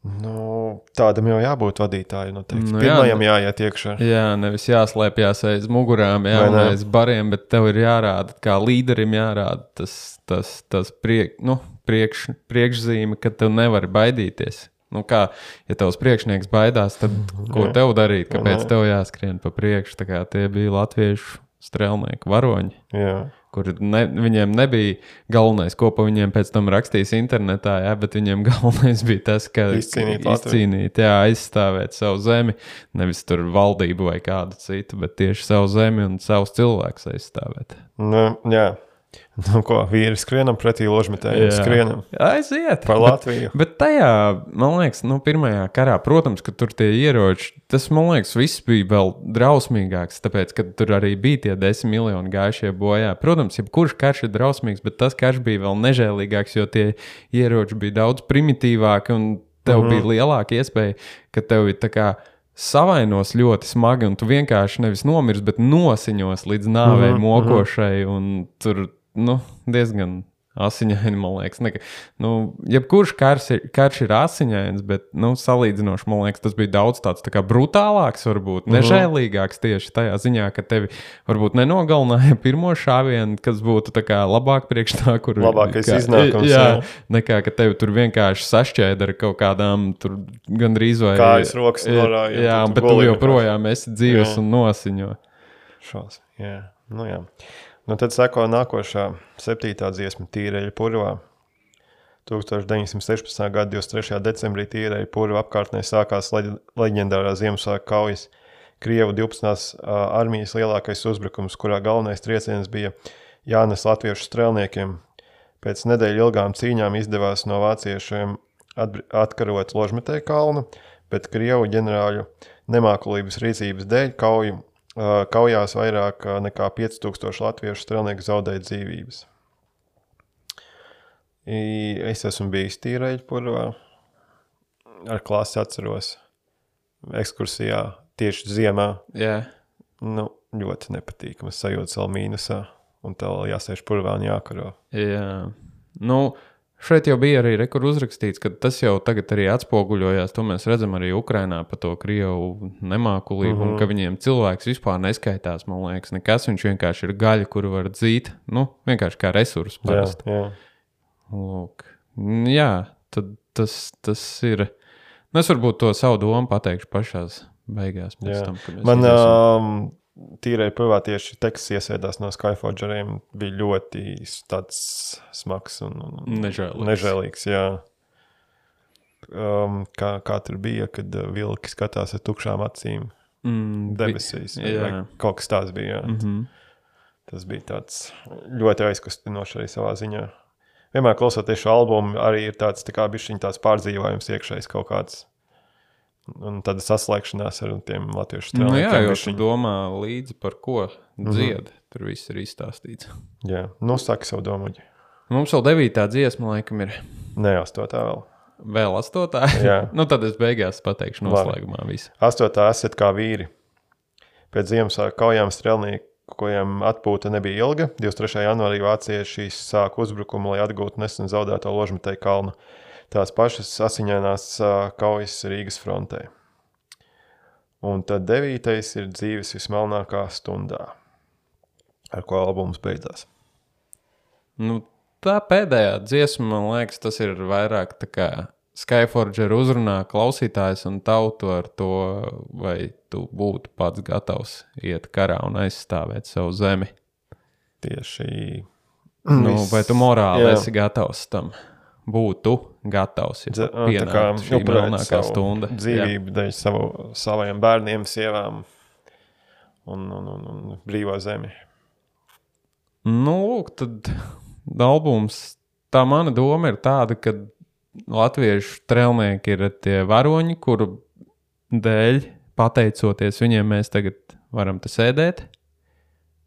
Nu, tādam jau jābūt vadītājam. Nu, Nu, nu, jā, Pirmajam jāiet iekšā. jā, nevis jāslēpjas aiz mugurām, jā, aiz bariem, bet tev ir jārāda, kā līderim jārāda tas, tas, tas priek, nu, priekš, priekšzīme, ka tev nevari baidīties. Nu, kā, ja tavs priekšnieks baidās, tad ko Jā. tev darīt? Kāpēc Jā. tev jāskrien pa priekšu? Tie bija latviešu strēlnieki, varoņi. Jā. Kur ne, viņiem nebija galvenais, ko pa viņiem pēc tam rakstīs internetā, jā, bet viņiem galvenais bija tas, ka Izcīnīt izcīnīt jā, aizstāvēt savu zemi, nevis tur valdību vai kādu citu, bet tieši savu zemi un savus cilvēkus aizstāvēt. Nu, jā. Nu, ko vīri skrienam pretī ložmetējiem, skrienam Aiziet! par Latviju. Bet tajā, man liekas, nu, pirmajā karā, protams, ka tur tie ieroči, tas, man liekas, viss bija vēl drausmīgāks, tāpēc, ka tur arī bija tie desmit miljoni gājušie bojā. Protams, jebkurš karš ir drausmīgs, bet tas karš bija vēl nežēlīgāks, jo tie ieroči bija daudz primitīvāki un tev mm -hmm. bija lielāka iespēja, ka tev ir tā kā. Savainos ļoti smagi, un tu vienkārši nevis nomirsti, bet nosiņos līdz nāvei, mm -hmm. mokošai. un Tur nu, diezgan asiņaini, man liekas. Ne, nu, jebkurš karš ir, karš ir asiņains, bet nu, salīdzinoši, man liekas, tas bija daudz tāds tā brutālāks, varbūt Mhm. nežēlīgāks tieši tajā ziņā, ka tevi varbūt nenogalināja pirmo šāvienu, kas būtu labāk priekš tā, kur Labākais kā- iznākums, Jā, jā. nekā ka tevi tur vienkārši sašķēda ar kaut kādām tur gandrīz vai Kājas, rokas norāja, Jā, tu bet tu joprojām esi dzīves Jā. un nosiņo. Šos, jā. Nu, jā. Nu, tad seko nākošā, septītā dziesma, Tīreļa purvā. 1916. gada 23. decembrī Tīreļa purva apkārtnē sākās leģ- leģendārā Ziemassvētku kaujas. Krievu 12. ā, armijas lielākais uzbrukums, kurā galvenais trieciens bija Jānis Latviešu strēlniekiem. Pēc nedēļu ilgām cīņām izdevās no vāciešiem atkarot Ložmetē kalnu, bet Krievu ģenerāļu nemākulības rīcības dēļ kauju Kaujās vairāk nekā 5000 latviešu strēlnieku zaudēja dzīvības. Es esmu bijis tīrēļa purvā. ar klasi atceros ekskursijā tieši ziemā. Jā. Nu, ļoti nepatīkami. Es sajūtu savu mīnusā, un tev jāsēž purvā un jākaro. Jā. Nu, šeit jau bija arī rekur uzrakstīts, ka tas jau tagad arī atspoguļojās. To mēs redzam arī Ukrainā par to Krievu nemākulību, mm -hmm. un ka viņiem cilvēks vispār neskaitās. Man liekas, nekas viņš vienkārši ir gaļa, kuru var dzīt. Nu, vienkārši kā resurss Jā, parasti. jā. Lūk. N- Jā, tad tas, tas ir. Nu, es varbūt to savu domu pateikšu pašā beigās. Jā. Tam, Man um, tīrai privātieši teksts iesēdās no Skyforgeriem bija ļoti smags un, un Nežēlīgs. nežēlīgs. Jā. Um, kā, kā tur bija, kad uh, vilki skatās ar tukšām acīm mm, debesīs. vai- jā. vai Kaut kas tāds bija. Jā. Mm -hmm. Tas bija tāds ļoti aizkustinošs arī savā ziņā. Vienmēr klausoties šo albumu, arī ir tāds tā bišķiņ tāds pārdzīvojums iekšējs kaut kāds. Un tāda saslēgšanās ar tiem latviešu Nu, jā, jau tu domā līdzi par ko Mhm. dzied. Mm -hmm. Tur viss ir izstāstīts. Jā, nu saka savu domu. Mums vēl devītā dziesma, laikam, ir Nē, astotā vēl. vēl astotā. Jā. nu, tad es beigās pateikšu noslēgumā visu. Astotā esat kā vīri. Pēc Ziemassvētku kaujām strēlniekiem atpūta nebija ilga. 23. janvārī vācieši sāka uzbrukumu, lai atgūtu nesen zaudēto ložmetēju kalnu. Tās pašas asiņainās kaujas Rīgas frontē. Un tad devītais ir dzīves vismelnākā stundā, ar ko albums beidzās. Nu, tā pēdējā dziesma, man liekas, tas ir vairāk tā kā Skyforger uzrunā klausītājs un tautu ar to, vai tu būtu pats gatavs iet karā un aizstāvēt savu zemi. Tieši Nu, vai tu morāli jā. esi gatavs tam? Būtu gatavs. Ja tā kā pienāktu šī upurēt melnākā savu stunda. Dzīvību dēļ savu, saviem bērniem, sievām un, un, un, un brīvo zemi. Nu, lūk, tad albums. Tā mana doma ir tāda, ka latviešu strēlnieki ir tie varoņi, kuru dēļ, pateicoties viņiem, mēs tagad varam te sēdēt,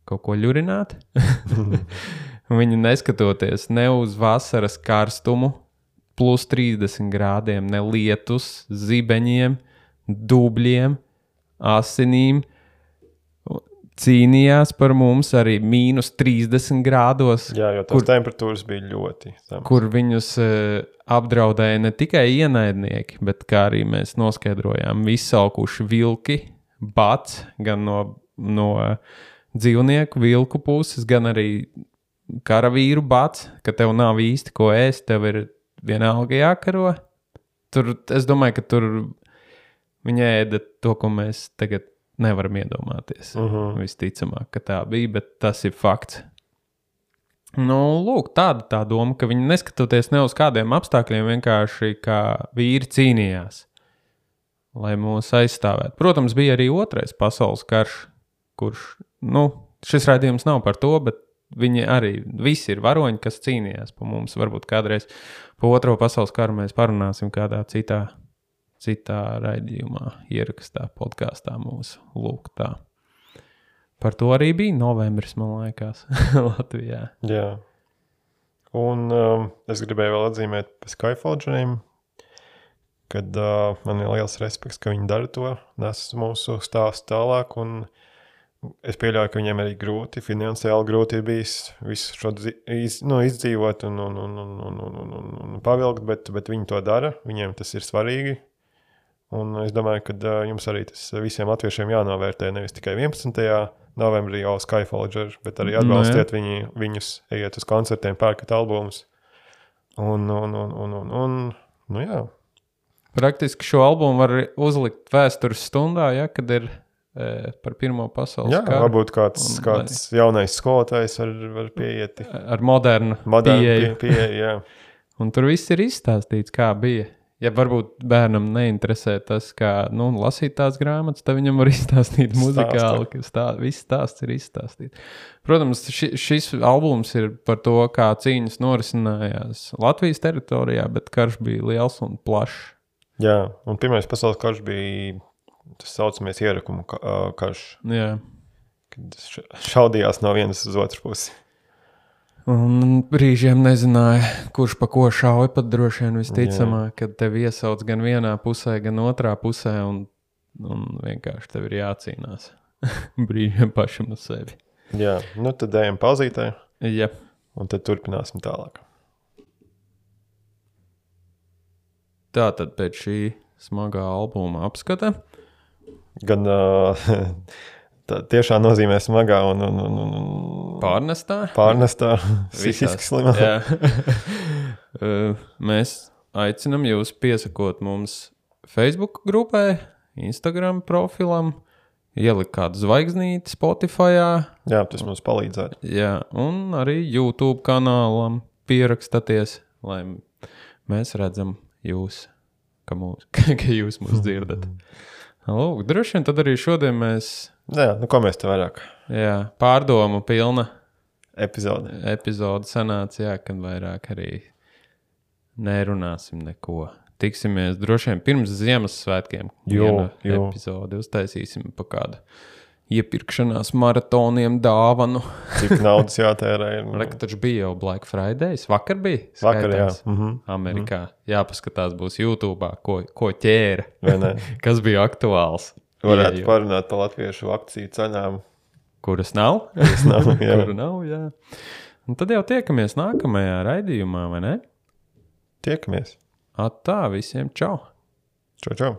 kaut ko ļurināt. Viņi neskatoties ne uz vasaras karstumu, plus 30 grādiem, ne lietus, zibeņiem, dubļiem, asinīm, cīnījās par mums arī mīnus 30 grādos, Jā, jo tās Kur- temperatūras bija ļoti zemas. kur viņus uh, apdraudēja ne tikai ienaidnieki, bet kā arī mēs noskaidrojām, izsalkuši vilki, bats gan no, no dzīvnieku vilku puses, gan arī karavīru bats, ka tev nav īsti ko ēst, tev ir vienalga jākaro. Tur, es domāju, ka tur viņi ēda to, ko mēs tagad nevaram iedomāties. Uh -huh. Visticamāk, ka tā bija, bet tas ir fakts. Nu, lūk, tāda tā doma, ka viņi neskatoties ne uz kādiem apstākļiem, vienkārši kā vīri cīnījās, lai mūs aizstāvētu. Protams, bija arī otrais pasaules karš, kurš, nu, šis raidījums nav par to, bet viņi arī visi ir varoņi, kas cīnījās par mums. Varbūt kādreiz par otro pasaules karu mēs parunāsim kādā citā, citā raidījumā, ierakstā, podkāstā mūsu lūk tā. Par to arī bija novembris, man liekas, Latvijā. Jā. Un um, es gribēju vēl atzīmēt par Skyfalgeriem, kad uh, man ir liels respekts, ka viņi dara to, nes mūsu stāstu tālāk. Un es pieļauju, ka viņiem arī grūti, finansiāli grūti ir bijis visu šo iz, nu, izdzīvot un, un, un, un, un, un, un, un pavilkt, bet, bet viņi to dara, viņiem tas ir svarīgi. Un es domāju, ka jums arī tas visiem latviešiem jānovērtē nevis tikai 11. novembrī, jau Skyfalger, bet arī atbalstiet no, viņi, viņus, ejiet uz koncertiem, pērkat albumus. Un, un, un, un, un, un nu jā. Praktiski šo albumu var uzlikt vēstures stundā, ja, kad ir ielikās par Pirmo pasaules jā karu. varbūt kāds, Un kāds jaunais skolotājs var, var pieiet. Ar modernu Moderni pieeju. pie, pie, jā. Un tur viss ir izstāstīts, kā bija. Ja varbūt bērnam neinteresē tas, kā nu, lasīt tās grāmatas, tad viņam var izstāstīt muzikāli, ka stā, viss stāsts ir izstāstīts. Protams, ši, šis albums ir par to, kā cīņas norisinājās Latvijas teritorijā, bet karš bija liels un plašs. jā, un Pirmais pasaules karš bija tas saucamais ierakumu ka- karš, Jā. kad ša- šaudījās no vienas uz otru pusi. Un brīžiem nezināja, kurš pa ko šauja. Pat droši vien visticamāk, kad tevi iesauc gan vienā pusē, gan otrā pusē, un, un vienkārši tev ir jācīnās brīžiem pašam uz sevi. Jā, nu tad ejam pauzītē, Ja. un tad turpināsim tālāk. Tā tad pēc šī smagā albuma apskata. Gan uh, tiešā nozīmē smagā un, un, un, un Pārnestā. pārnestā, psihiski slimā. Mēs aicinām jūs piesakot mums Facebook grupai, Instagram profilam, ielikt kādu zvaigznīti Spotify, Jā, tas mums palīdzētu. jā, un arī YouTube kanālam pierakstaties, lai mēs redzam jūs, ka, mūs, ka jūs mūs dzirdat. Lūk, droši vien tad arī šodien mēs Jā, nu ko mēs te vairāk jā, pārdomu pilna epizodē. epizode sanāca, jā, kad vairāk arī nerunāsim neko. Tiksimies droši vien pirms Ziemassvētkiem. Jo, jo. epizodi uztaisīsim pa kādu iepirkšanās maratoniem dāvanu. Cik naudas jātērē? ir, nu, taču bija jau Black Friday. Vakar bija. Vakar, jā. skaitās. Mhm. Amerikā. Jāpaskatās, būs YouTube, ko, ko ķēra. Kas bija aktuāls. Varētu Ieejot. parunāt par latviešu akciju cenām. Kuras nav? Tas nav, jā. Kuru nav, jā. Un tad jau tiekamies nākamajā raidījumā, vai ne? Tiekamies. Atā visiem čau! Čau, čau!